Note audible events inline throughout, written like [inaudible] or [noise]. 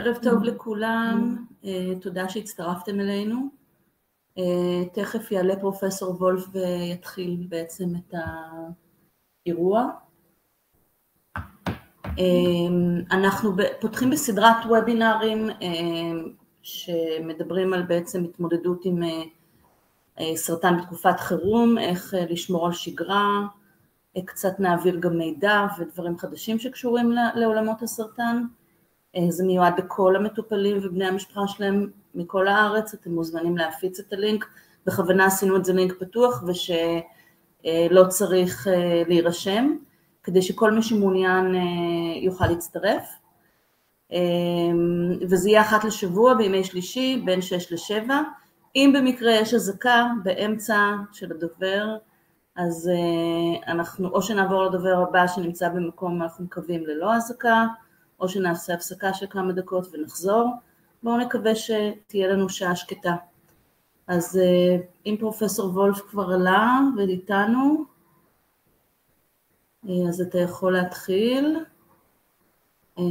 ערב טוב לכולם, אה, תודה שהצטרפתם אלינו. אה, תכף יעלה פרופסור וולף ויתחיל בעצם את האירוע. אה, אנחנו פותחים בסדרת וובינארים שמדברים על בעצם התמודדות עם סרטן בתקופת חירום, איך לשמור על שגרה, קצת נעביר גם מידע ודברים חדשים שקשורים לעולמות הסרטן. אה, זה מיועד לכל המטופלים ובני המשפחה שלהם מכל הארץ, אתם מוזמנים להפיץ את הלינק, בכוונה עשינו את זה לינק פתוח ושלא צריך אה, להירשם, כדי שכל מי שמעוניין אה, יוכל להצטרף. וזה יהיה אחת לשבוע בימי שלישי בין 6 ל-7. אם במקרה יש אזעקה באמצע של הדובר, אז אנחנו או שנעבור לדובר הבא שנמצא במקום אנחנו מקווים ללא אזעקה, או שנעשה הפסקה של כמה דקות ונחזור. בואו נקווה שתהיה לנו שעה שקטה. אז אה, אם פרופסור וולף כבר עלה ואיתנו, אה, אז אתה יכול להתחיל. אה,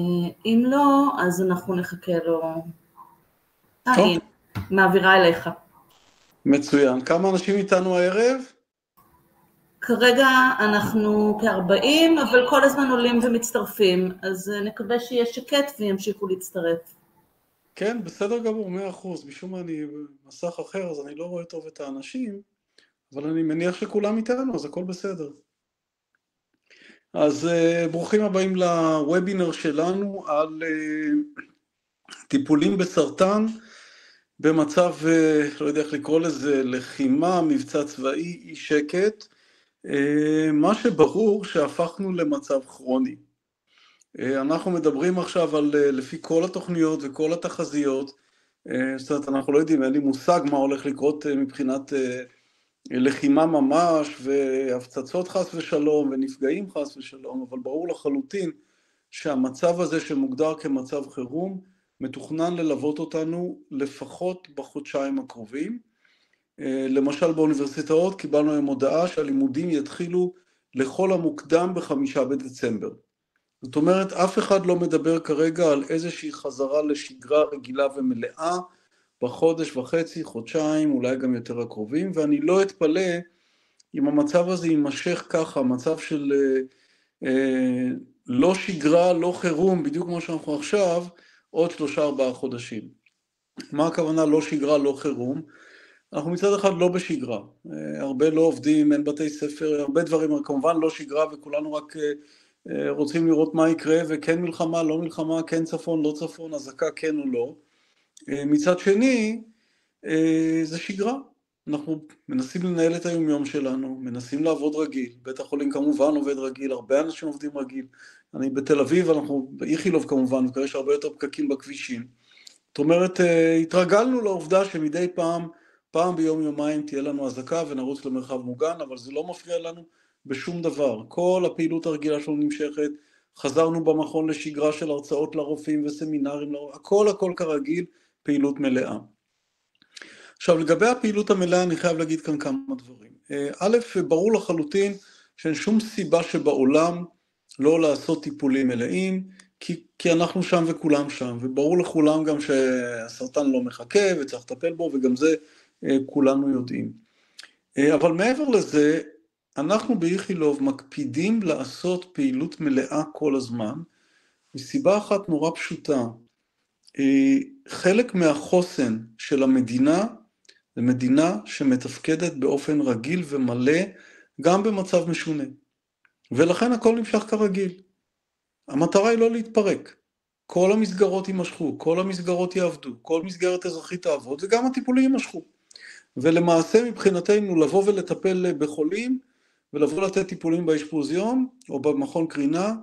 אם לא, אז אנחנו נחכה לו. הנה, מעבירה אליך. מצוין. כמה אנשים איתנו הערב? כרגע אנחנו כ-40, אבל כל הזמן עולים ומצטרפים, אז אה, נקווה שיהיה שקט וימשיכו להצטרף. כן, בסדר גמור, מאה אחוז. משום מה אני במסך אחר, אז אני לא רואה טוב את האנשים, אבל אני מניח שכולם איתנו, אז הכל בסדר. אז uh, ברוכים הבאים לוובינר שלנו על uh, טיפולים בסרטן במצב, לא יודע איך לקרוא לזה, לחימה, מבצע צבאי, אי שקט. אה, מה שברור שהפכנו למצב כרוני. אה, אנחנו מדברים עכשיו על, אה, לפי כל התוכניות וכל התחזיות, זאת אומרת אנחנו לא יודעים, אין לי מושג מה הולך לקרות מבחינת לחימה ממש והפצצות חס ושלום ונפגעים חס ושלום, אבל ברור לחלוטין שהמצב הזה שמוגדר כמצב חירום מתוכנן ללוות אותנו לפחות בחודשיים הקרובים. אה, למשל באוניברסיטאות קיבלנו היום הודעה שהלימודים יתחילו לכל המוקדם בחמישה בדצמבר. זאת אומרת, אף אחד לא מדבר כרגע על איזושהי חזרה לשגרה רגילה ומלאה בחודש וחצי, חודשיים, אולי גם יותר הקרובים, ואני לא אתפלא אם המצב הזה יימשך ככה, מצב של אה, אה, לא שגרה, לא חירום, בדיוק כמו שאנחנו עכשיו, עוד שלושה ארבעה חודשים. מה הכוונה לא שגרה, לא חירום? אנחנו מצד אחד לא בשגרה, אה, הרבה לא עובדים, אין בתי ספר, הרבה דברים, כמובן לא שגרה וכולנו רק אה, אה, רוצים לראות מה יקרה וכן מלחמה, לא מלחמה, כן צפון, לא צפון, אזעקה כן או לא. מצד שני, זה שגרה, אנחנו מנסים לנהל את היומיום שלנו, מנסים לעבוד רגיל, בית החולים כמובן עובד רגיל, הרבה אנשים עובדים רגיל, אני בתל אביב, אנחנו באיכילוב כמובן, יש הרבה יותר פקקים בכבישים. זאת אומרת, התרגלנו לעובדה שמדי פעם פעם ביום יומיים תהיה לנו אזעקה ונרוץ למרחב מוגן, אבל זה לא מפריע לנו בשום דבר. כל הפעילות הרגילה שלנו נמשכת, חזרנו במכון לשגרה של הרצאות לרופאים וסמינרים, הכל הכל כרגיל, פעילות מלאה. עכשיו לגבי הפעילות המלאה אני חייב להגיד כאן כמה דברים. אה, א', ברור לחלוטין שאין שום סיבה שבעולם לא לעשות טיפולים מלאים, כי, כי אנחנו שם וכולם שם, וברור לכולם גם שהסרטן לא מחכה וצריך לטפל בו, וגם זה כולנו יודעים. אה, אבל מעבר לזה, אנחנו באיכילוב מקפידים לעשות פעילות מלאה כל הזמן, מסיבה אחת נורא פשוטה. אה, חלק מהחוסן של המדינה זה מדינה שמתפקדת באופן רגיל ומלא גם במצב משונה. ולכן הכל נמשך כרגיל. המטרה היא לא להתפרק. כל המסגרות יימשכו, כל המסגרות יעבדו, כל מסגרת אזרחית תעבוד וגם הטיפולים יימשכו. ולמעשה מבחינתנו לבוא ולטפל בחולים ולבוא לתת טיפולים באשפוז יום או במכון קרינה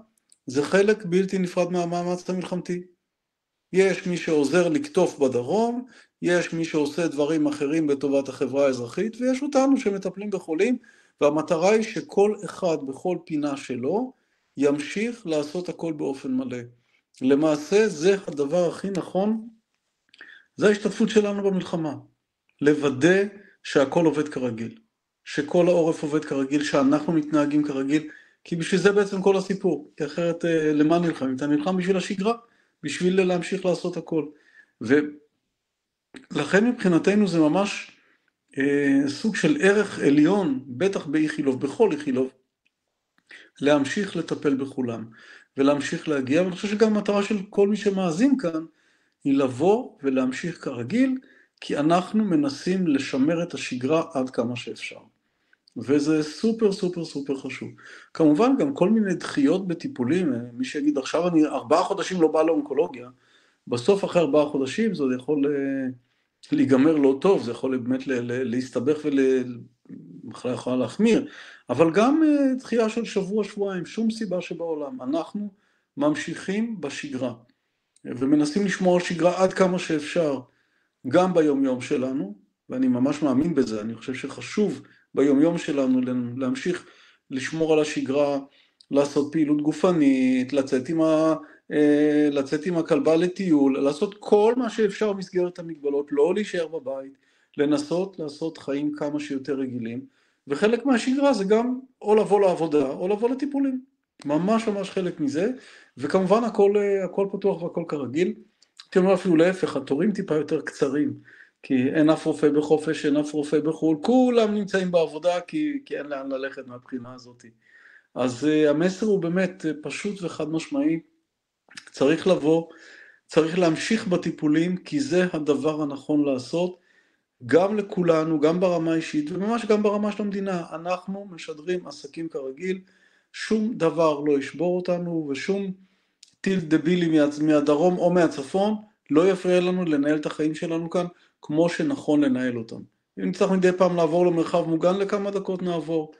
זה חלק בלתי נפרד מהמאמץ המלחמתי. יש מי שעוזר לקטוף בדרום, יש מי שעושה דברים אחרים לטובת החברה האזרחית ויש אותנו שמטפלים בחולים והמטרה היא שכל אחד בכל פינה שלו ימשיך לעשות הכל באופן מלא. למעשה זה הדבר הכי נכון, זה ההשתתפות שלנו במלחמה. לוודא שהכל עובד כרגיל, שכל העורף עובד כרגיל, שאנחנו מתנהגים כרגיל, כי בשביל זה בעצם כל הסיפור, כי אחרת אה, למה נלחמים? אתה נלחם בשביל השגרה, בשביל להמשיך לעשות הכל. ולכן מבחינתנו זה ממש אה, סוג של ערך עליון, בטח באיכילוב, בכל איכילוב, להמשיך לטפל בכולם ולהמשיך להגיע, ואני חושב שגם המטרה של כל מי שמאזין כאן היא לבוא ולהמשיך כרגיל, כי אנחנו מנסים לשמר את השגרה עד כמה שאפשר. וזה סופר סופר סופר חשוב. כמובן גם כל מיני דחיות בטיפולים, מי שיגיד עכשיו אני ארבעה חודשים לא בא לאונקולוגיה, בסוף אחרי ארבעה חודשים זה יכול אה, להיגמר לא טוב, זה יכול באמת להסתבך ובכלל יכולה להחמיר, אבל גם אה, דחייה של שבוע-שבועיים, שום סיבה שבעולם. אנחנו ממשיכים בשגרה ומנסים לשמור על שגרה עד כמה שאפשר, גם ביומיום שלנו, ואני ממש מאמין בזה, אני חושב שחשוב ביומיום שלנו להמשיך לשמור על השגרה, לעשות פעילות גופנית, לצאת עם, ה, אה, לצאת עם הכלבה לטיול, לעשות כל מה שאפשר במסגרת המגבלות, לא להישאר בבית, לנסות לעשות חיים כמה שיותר רגילים, וחלק מהשגרה זה גם או לבוא לעבודה או לבוא לטיפולים, ממש ממש חלק מזה, וכמובן הכל, אה, הכל פתוח והכל כרגיל, הייתי אומר אפילו להפך, התורים טיפה יותר קצרים. כי אין אף רופא בחופש, אין אף רופא בחו"ל, כולם נמצאים בעבודה כי, כי אין לאן ללכת מהבחינה הזאת. אז uh, המסר הוא באמת uh, פשוט וחד משמעי, צריך לבוא, צריך להמשיך בטיפולים כי זה הדבר הנכון לעשות, גם לכולנו, גם ברמה האישית וממש גם ברמה של המדינה. אנחנו משדרים עסקים כרגיל, שום דבר לא ישבור אותנו ושום טיל דבילי מהדרום או מהצפון לא יפריע לנו לנהל את החיים שלנו כאן כמו שנכון לנהל אותם. אם נצטרך מדי פעם לעבור למרחב מוגן לכמה דקות נעבור.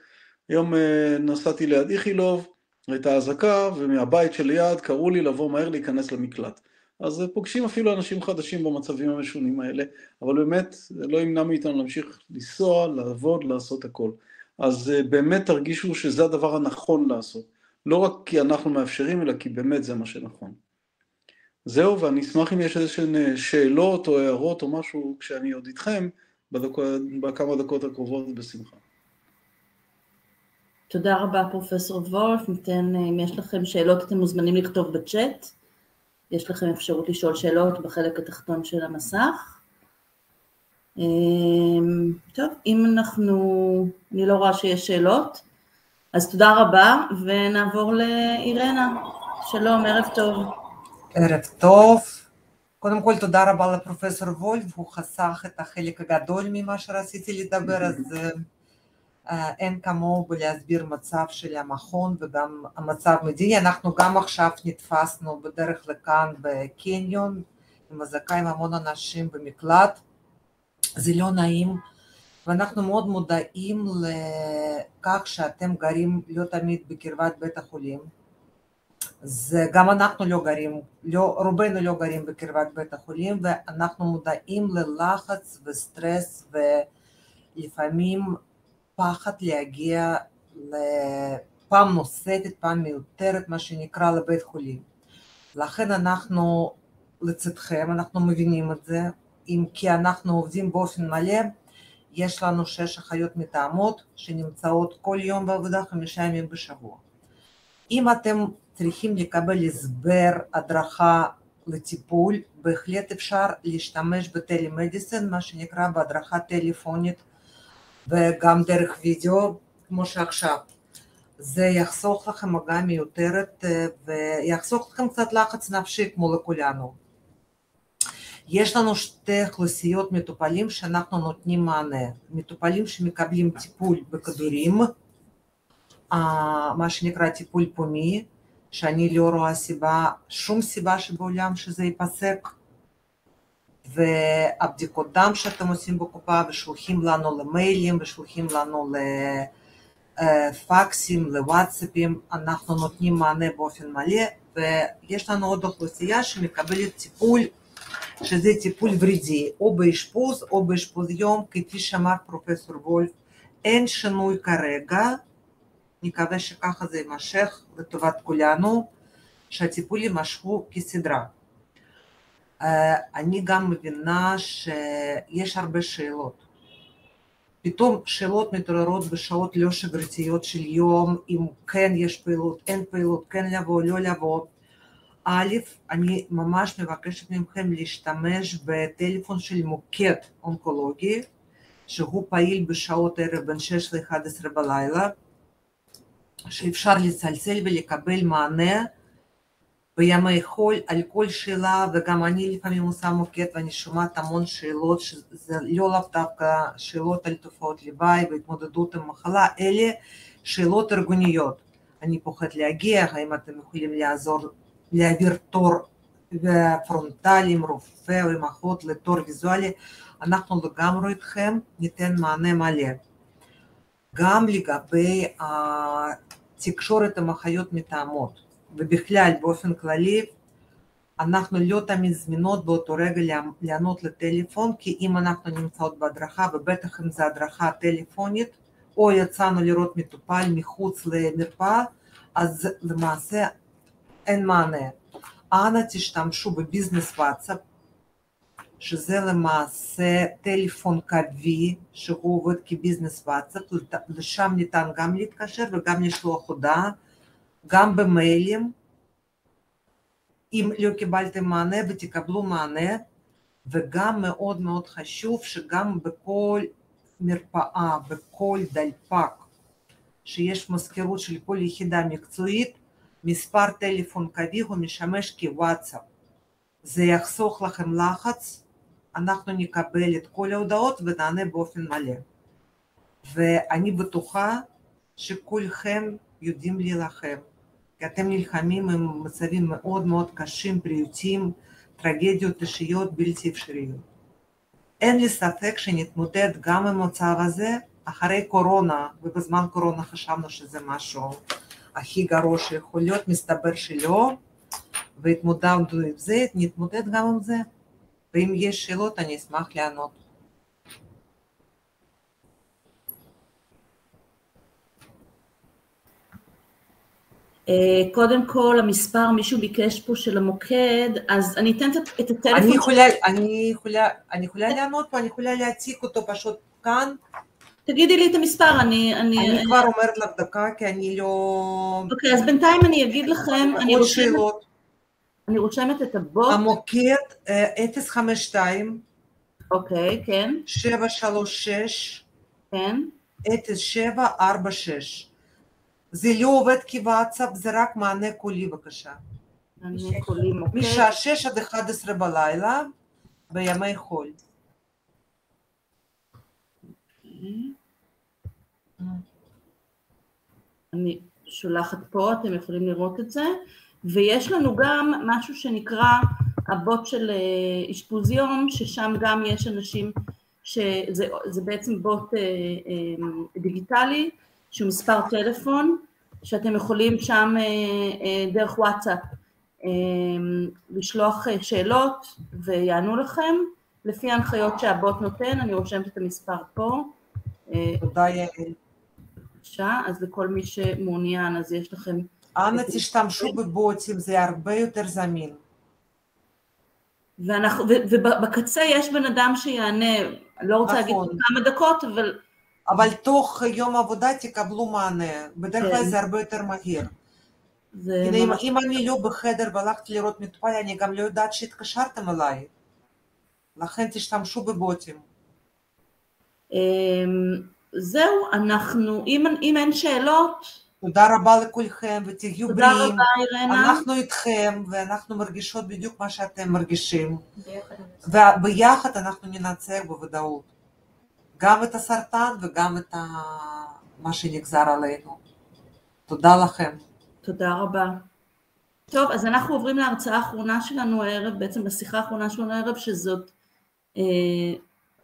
היום אה, נסעתי ליד איכילוב, הייתה אזעקה, ומהבית שליד קראו לי לבוא מהר להיכנס למקלט. אז אה, פוגשים אפילו אנשים חדשים במצבים המשונים האלה, אבל באמת זה לא ימנע מאיתנו להמשיך לנסוע, לעבוד, לעשות הכל. אז אה, באמת תרגישו שזה הדבר הנכון לעשות. לא רק כי אנחנו מאפשרים, אלא כי באמת זה מה שנכון. זהו, ואני אשמח אם יש איזשהן אה, שאלות או הערות או משהו כשאני עוד איתכם, בכמה דקות הקרובות בשמחה. תודה רבה פרופסור וולף, ניתן, אה, אם יש לכם שאלות אתם מוזמנים לכתוב בצ'אט, יש לכם אפשרות לשאול שאלות בחלק התחתון של המסך. אמ, טוב, אם אנחנו, אני לא רואה שיש שאלות, אז תודה רבה ונעבור לאירנה. שלום, ערב טוב. ערב טוב. קודם כל תודה רבה לפרופסור וולף, הוא חסך את החלק הגדול ממה שרציתי לדבר, אז אין כמוהו בלהסביר מצב של המכון וגם המצב מדיני. אנחנו גם עכשיו נתפסנו בדרך לכאן בקניון עם עם המון אנשים במקלט, זה לא נעים. ואנחנו מאוד מודעים לכך שאתם גרים לא תמיד בקרבת בית החולים, זה גם אנחנו לא גרים, לא, רובנו לא גרים בקרבת בית החולים ואנחנו מודעים ללחץ וסטרס ולפעמים פחד להגיע לפעם נוספת, פעם מיותרת, מה שנקרא לבית חולים. לכן אנחנו לצדכם, אנחנו מבינים את זה, אם כי אנחנו עובדים באופן מלא, יש לנו שש אחיות מתאמות שנמצאות כל יום בעבודה חמישה ימים בשבוע. אם אתם צריכים לקבל הסבר, הדרכה לטיפול, בהחלט אפשר להשתמש בטלמדיסין, מה שנקרא בהדרכה טלפונית וגם דרך וידאו, כמו שעכשיו. זה יחסוך לכם מגע מיותרת ויחסוך לכם קצת לחץ נפשי כמו לכולנו. יש לנו שתי אוכלוסיות מטופלים שאנחנו נותנים מענה, מטופלים שמקבלים טיפול בכדורים, מה שנקרא טיפול פומי, שאני לא רואה סיבה, שום סיבה שבעולם שזה ייפסק. והבדיקות דם שאתם עושים בקופה ושולחים לנו למיילים ושולחים לנו לפקסים, לוואטסאפים, אנחנו נותנים מענה באופן מלא ויש לנו עוד אוכלוסייה שמקבלת טיפול שזה טיפול ורידי, או באשפוז או באשפוז יום, כפי שאמר פרופסור וולף, אין שינוי כרגע, נקווה שככה זה יימשך לטובת כולנו, שהטיפול יימשכו כסדרה. אני גם מבינה שיש הרבה שאלות. פתאום שאלות מתעוררות בשעות לא שגרתיות של יום, אם כן יש פעילות, אין פעילות, כן לבוא, לא לבוא. א', אני ממש מבקשת מכם להשתמש בטלפון של מוקד אונקולוגי, שהוא פעיל בשעות ערב בין 6 ל-11 בלילה, שאפשר לצלצל ולקבל מענה בימי חול על כל שאלה, וגם אני לפעמים עושה מוקד ואני שומעת המון שאלות, שזה לא לאו דווקא שאלות על תופעות לוואי והתמודדות עם מחלה, אלה שאלות ארגוניות. אני פוחד להגיע, האם אתם יכולים לעזור, להעביר תור פרונטלי עם רופא או עם אחות לתור ויזואלי, אנחנו לגמרי איתכם ניתן מענה מלא. גם לגבי התקשורת עם אחיות מתאמות, ובכלל באופן כללי, אנחנו לא תמיד זמינות באותו רגע לענות לטלפון, כי אם אנחנו נמצאות בהדרכה, ובטח אם זו הדרכה טלפונית, או יצאנו לראות מטופל מחוץ למרפאה, אז למעשה אין מענה. אנא תשתמשו בביזנס וואטסאפ, שזה למעשה טלפון קווי שהוא עובד כביזנס וואטסאפ, לשם ניתן גם להתקשר וגם לשלוח הודעה, גם במיילים, אם לא קיבלתם מענה ותקבלו מענה, וגם מאוד מאוד חשוב שגם בכל מרפאה, בכל דלפק שיש מזכירות של כל יחידה מקצועית, מספר טלפון קווי הוא משמש כוואטסאפ. זה יחסוך לכם לחץ, אנחנו נקבל את כל ההודעות ונענה באופן מלא. ואני בטוחה שכולכם יודעים להילחם, כי אתם נלחמים עם מצבים מאוד מאוד קשים, בריאותיים, טרגדיות אישיות בלתי אפשריות. אין לי ספק שנתמודד גם עם המצב הזה אחרי קורונה, ובזמן קורונה חשבנו שזה משהו הכי גרוע שיכול להיות, מסתבר שלא, והתמודדנו עם זה, נתמודד גם עם זה, ואם יש שאלות אני אשמח לענות. אה, קודם כל, המספר, מישהו ביקש פה של המוקד, אז אני אתן את הטלפון. אני יכולה, אני יכולה, אני יכולה לענות פה, אני יכולה להציג אותו פשוט כאן. תגידי לי את המספר, אני... אני, אני כבר אומרת לך דקה, כי אני לא... אוקיי, אז בינתיים אני אגיד לכם, אני רושמת, שאלות. אני רושמת את הבוט. המוקד 052. אה, אוקיי, כן. 736. כן. 0746. זה לא עובד כוואטסאפ, זה רק מענה קולי בבקשה. מענה קולי, אוקיי. משעה 6 עד 11 בלילה, בימי חול. אני שולחת פה, אתם יכולים לראות את זה, ויש לנו גם משהו שנקרא הבוט של אה, אשפוז יום, ששם גם יש אנשים, שזה בעצם בוט אה, אה, דיגיטלי, שהוא מספר טלפון, שאתם יכולים שם דרך וואטסאפ לשלוח שאלות ויענו לכם, לפי ההנחיות שהבוט נותן, אני רושמת את המספר פה. תודה יעל. בבקשה, אז לכל מי שמעוניין, אז יש לכם... אנא תשתמשו בבוטים, זה הרבה יותר זמין. ואנחנו, ובקצה יש בן אדם שיענה, לא רוצה להגיד נכון. כמה דקות, אבל... אבל תוך יום עבודה תקבלו מענה, בדרך כלל כן. זה הרבה יותר מהיר. הנה, ממש... אם אני לא בחדר והלכתי לראות מטופל, אני גם לא יודעת שהתקשרתם אליי. לכן תשתמשו בבוטים. זהו, אנחנו, אם, אם אין שאלות... תודה רבה לכולכם ותהיו בריאים. תודה רבה אירנה. אנחנו איתכם ואנחנו מרגישות בדיוק מה שאתם מרגישים. וביחד אנחנו ננצח בוודאות. גם את הסרטן וגם את מה שנגזר עלינו. תודה לכם. תודה רבה. טוב, אז אנחנו עוברים להרצאה האחרונה שלנו הערב, בעצם לשיחה האחרונה שלנו הערב, שזאת... אה,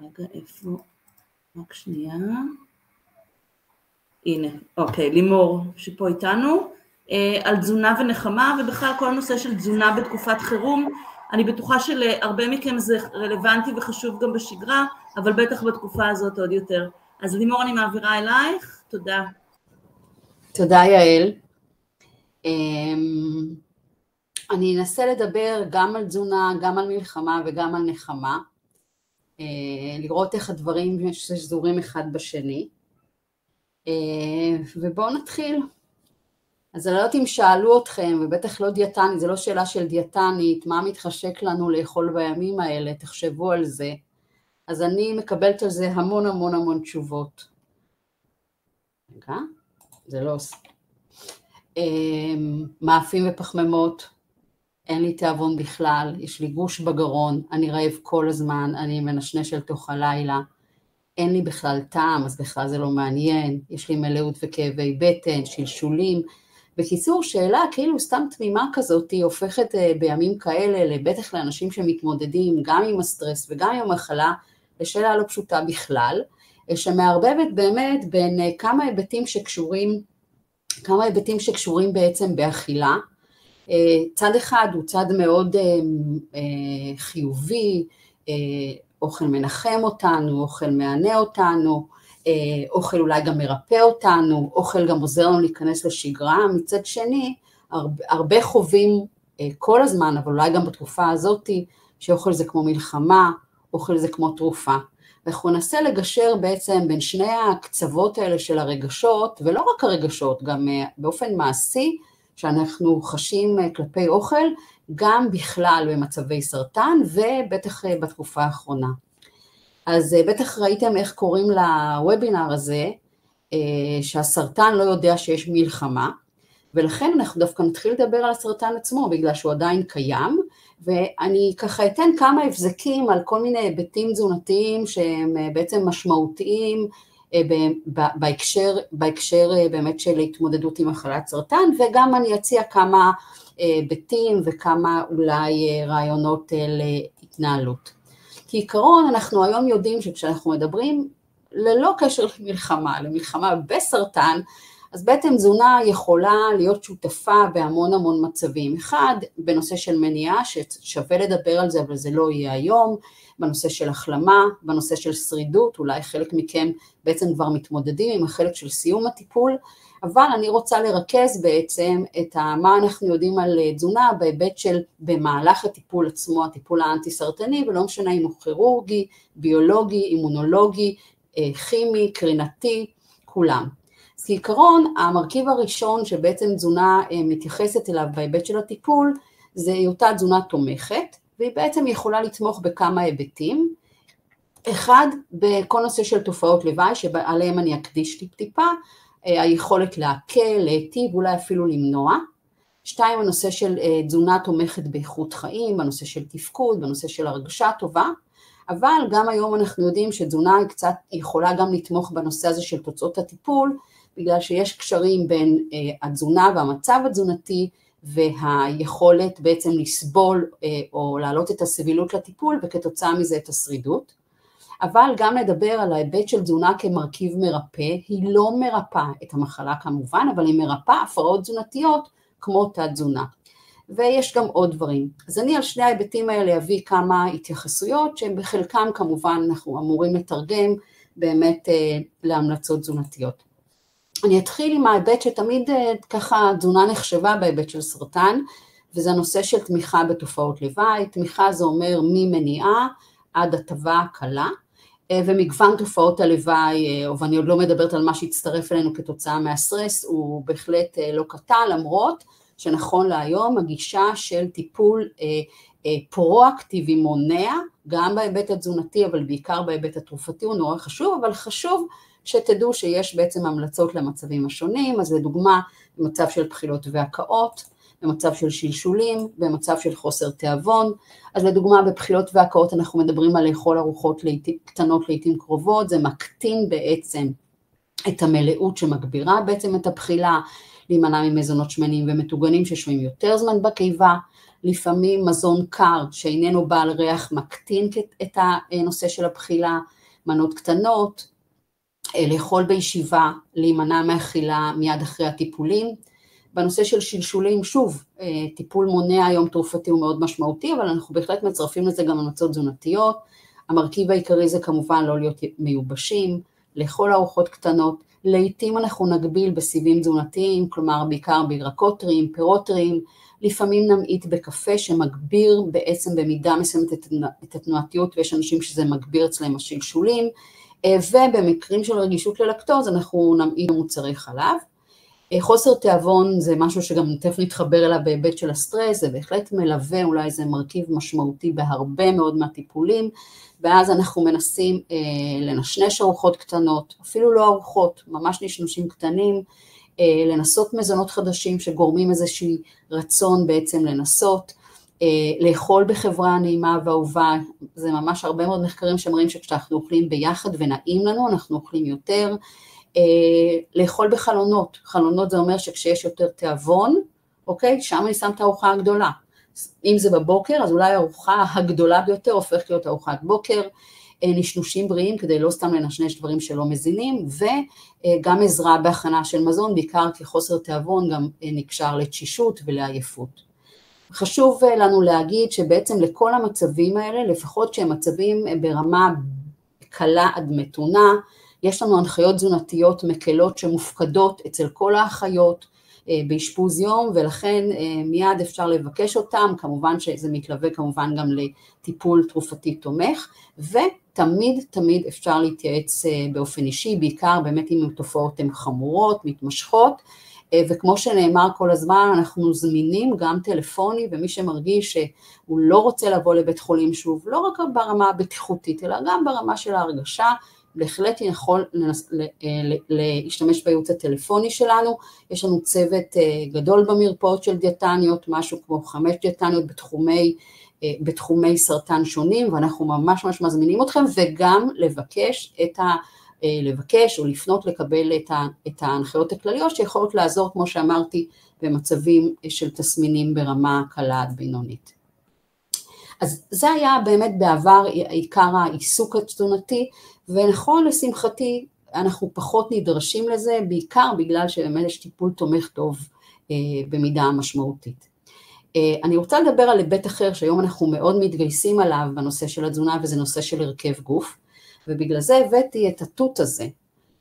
רגע, איפה? רק שנייה. הנה, אוקיי, לימור שפה איתנו, אה, על תזונה ונחמה ובכלל כל הנושא של תזונה בתקופת חירום. אני בטוחה שלהרבה מכם זה רלוונטי וחשוב גם בשגרה, אבל בטח בתקופה הזאת עוד יותר. אז לימור אני מעבירה אלייך, תודה. תודה יעל. אמ, אני אנסה לדבר גם על תזונה, גם על מלחמה וגם על נחמה. אה, לראות איך הדברים שזורים אחד בשני. אה, ובואו נתחיל. אז אני לא יודעת אם שאלו אתכם, ובטח לא דיאטנית, זו לא שאלה של דיאטנית, מה מתחשק לנו לאכול בימים האלה, תחשבו על זה. אז אני מקבלת על זה המון המון המון תשובות. רגע, זה לא. אמ, מאפים ופחמימות, אין לי תיאבון בכלל, יש לי גוש בגרון, אני רעב כל הזמן, אני מנשנש אל תוך הלילה, אין לי בכלל טעם, אז בכלל זה לא מעניין, יש לי מלאות וכאבי בטן, שלשולים. בקיצור, שאלה כאילו סתם תמימה כזאת היא הופכת אה, בימים כאלה, בטח לאנשים שמתמודדים גם עם הסטרס וגם עם המחלה, לשאלה לא פשוטה בכלל, אה, שמערבבת באמת בין אה, כמה היבטים שקשורים, כמה היבטים שקשורים בעצם באכילה. צד אחד הוא צד מאוד חיובי, אוכל מנחם אותנו, אוכל מענה אותנו, אה, אוכל אולי גם מרפא אותנו, אוכל גם עוזר לנו להיכנס לשגרה, מצד שני, הרבה, הרבה חווים אה, כל הזמן, אבל אולי גם בתקופה הזאת, שאוכל זה כמו מלחמה, אוכל זה כמו תרופה. ואנחנו ננסה לגשר בעצם בין שני הקצוות האלה של הרגשות, ולא רק הרגשות, גם אה, באופן מעשי, שאנחנו חשים כלפי אוכל, גם בכלל במצבי סרטן ובטח בתקופה האחרונה. אז אה, בטח ראיתם איך קוראים לוובינר הזה, אה, שהסרטן לא יודע שיש מלחמה, ולכן אנחנו דווקא נתחיל לדבר על הסרטן עצמו, בגלל שהוא עדיין קיים, ואני ככה אתן כמה הבזקים על כל מיני היבטים תזונתיים שהם אה, בעצם משמעותיים בהקשר, בהקשר באמת של התמודדות עם מחלת סרטן, וגם אני אציע כמה היבטים וכמה אולי רעיונות להתנהלות. כעיקרון אנחנו היום יודעים שכשאנחנו מדברים ללא קשר למלחמה, למלחמה בסרטן, אז בעצם תזונה יכולה להיות שותפה בהמון המון מצבים. אחד, בנושא של מניעה, ששווה לדבר על זה, אבל זה לא יהיה היום, בנושא של החלמה, בנושא של שרידות, אולי חלק מכם בעצם כבר מתמודדים עם החלק של סיום הטיפול, אבל אני רוצה לרכז בעצם את מה אנחנו יודעים על אה, תזונה בהיבט של במהלך הטיפול עצמו, הטיפול האנטי-סרטני, ולא משנה אם הוא כירורגי, ביולוגי, אימונולוגי, אה, כימי, קרינתי, כולם. אז כעיקרון, המרכיב הראשון שבעצם תזונה אה, מתייחסת אליו בהיבט של הטיפול, זה היותה תזונה תומכת, והיא בעצם יכולה לתמוך בכמה היבטים. אחד, בכל נושא של תופעות לוואי, שעליהם אני אקדיש טיפ-טיפה, אה, היכולת להקל, להיטיב, אולי אפילו למנוע. שתיים, הנושא של אה, תזונה תומכת באיכות חיים, בנושא של תפקוד, בנושא של הרגשה טובה, אבל גם היום אנחנו יודעים שתזונה היא קצת יכולה גם לתמוך בנושא הזה של תוצאות הטיפול, בגלל שיש קשרים בין אה, התזונה והמצב התזונתי והיכולת בעצם לסבול או להעלות את הסבילות לטיפול וכתוצאה מזה את השרידות. אבל גם לדבר על ההיבט של תזונה כמרכיב מרפא, היא לא מרפאה את המחלה כמובן, אבל היא מרפאה הפרעות תזונתיות כמו תת תזונה. ויש גם עוד דברים. אז אני על שני ההיבטים האלה אביא כמה התייחסויות שהן בחלקם כמובן אנחנו אמורים לתרגם באמת אה, להמלצות תזונתיות. אני אתחיל עם ההיבט שתמיד אה, ככה תזונה נחשבה בהיבט של סרטן, וזה הנושא של תמיכה בתופעות לוואי, תמיכה זה אומר ממניעה עד הטבה קלה, אה, ומגוון תופעות הלוואי, אה, ואני עוד לא מדברת על מה שהצטרף אלינו כתוצאה מהסטרס, הוא בהחלט לא קטן, למרות שנכון להיום הגישה של טיפול פרואקטיבי מונע, גם בהיבט התזונתי אבל בעיקר בהיבט התרופתי הוא נורא חשוב, אבל חשוב שתדעו שיש בעצם המלצות למצבים השונים, אז לדוגמה במצב של בחילות והקאות, במצב של שלשולים, במצב של חוסר תיאבון. אז לדוגמה בבחילות והקאות אנחנו מדברים על לאכול ארוחות לעתים, קטנות לעיתים קרובות, זה מקטין בעצם את המלאות שמגבירה בעצם את הבחילה, להימנע ממזונות שמנים ומטוגנים ששוהים יותר זמן בקיבה, לפעמים מזון קר שאיננו בעל ריח מקטין את הנושא של הבחילה, מנות קטנות, לאכול בישיבה, להימנע מאכילה מיד אחרי הטיפולים, בנושא של שלשולים, שוב, אה, טיפול מונע היום תרופתי הוא מאוד משמעותי, אבל אנחנו בהחלט מצרפים לזה גם המלצות תזונתיות. המרכיב העיקרי זה כמובן לא להיות מיובשים, לאכול ארוחות קטנות, לעיתים אנחנו נגביל בסיבים תזונתיים, כלומר בעיקר בירקות טריים, פירות טריים, לפעמים נמעיט בקפה שמגביר בעצם במידה מסוימת את התנועתיות ויש אנשים שזה מגביר אצלם השלשולים, אה, ובמקרים של רגישות ללקטוז אנחנו נמעיט במוצרי חלב. חוסר תיאבון זה משהו שגם תכף נתחבר אליו בהיבט של הסטרס, זה בהחלט מלווה, אולי זה מרכיב משמעותי בהרבה מאוד מהטיפולים, ואז אנחנו מנסים אה, לנשנש ארוחות קטנות, אפילו לא ארוחות, ממש נשנושים קטנים, אה, לנסות מזונות חדשים שגורמים איזשהי רצון בעצם לנסות, אה, לאכול בחברה נעימה ואהובה, זה ממש הרבה מאוד מחקרים שמראים שכשאנחנו אוכלים ביחד ונעים לנו, אנחנו אוכלים יותר, אה, לאכול בחלונות, חלונות זה אומר שכשיש יותר תיאבון, אוקיי? שם אני שם את הארוחה הגדולה. אם זה בבוקר, אז אולי הארוחה הגדולה ביותר הופכת להיות ארוחת בוקר, אה, נשנושים בריאים כדי לא סתם לנשנש דברים שלא מזינים, וגם עזרה בהכנה של מזון, בעיקר כי חוסר תיאבון גם אה, נקשר לתשישות ולעייפות. חשוב לנו להגיד שבעצם לכל המצבים האלה, לפחות שהם מצבים ברמה קלה עד מתונה, יש לנו הנחיות תזונתיות מקלות שמופקדות אצל כל האחיות אה, באשפוז יום ולכן אה, מיד אפשר לבקש אותם, כמובן שזה מתלווה כמובן גם לטיפול תרופתי תומך ותמיד תמיד אפשר להתייעץ אה, באופן אישי, בעיקר באמת אם התופעות הן חמורות, מתמשכות וכמו שנאמר כל הזמן, אנחנו זמינים גם טלפוני, ומי שמרגיש שהוא לא רוצה לבוא לבית חולים שוב, לא רק ברמה הבטיחותית, אלא גם ברמה של ההרגשה, בהחלט יכול לנס, אה, להשתמש בייעוץ הטלפוני שלנו, יש לנו צוות אה, גדול במרפאות של דיאטניות, משהו כמו חמש דיאטניות בתחומי, אה, בתחומי סרטן שונים, ואנחנו ממש ממש מזמינים אתכם, וגם לבקש את ה... לבקש או לפנות לקבל את, ההנחיות הכלליות שיכולות לעזור, כמו שאמרתי, במצבים של תסמינים ברמה קלה עד בינונית. אז זה היה באמת בעבר עיקר העיסוק התזונתי, ונכון לשמחתי אנחנו פחות נדרשים לזה, בעיקר בגלל שבאמת יש טיפול תומך טוב אה, במידה משמעותית. אה, אני רוצה לדבר על היבט אחר שהיום אנחנו מאוד מתגייסים עליו בנושא של התזונה וזה נושא של הרכב גוף, ובגלל זה הבאתי את התות הזה,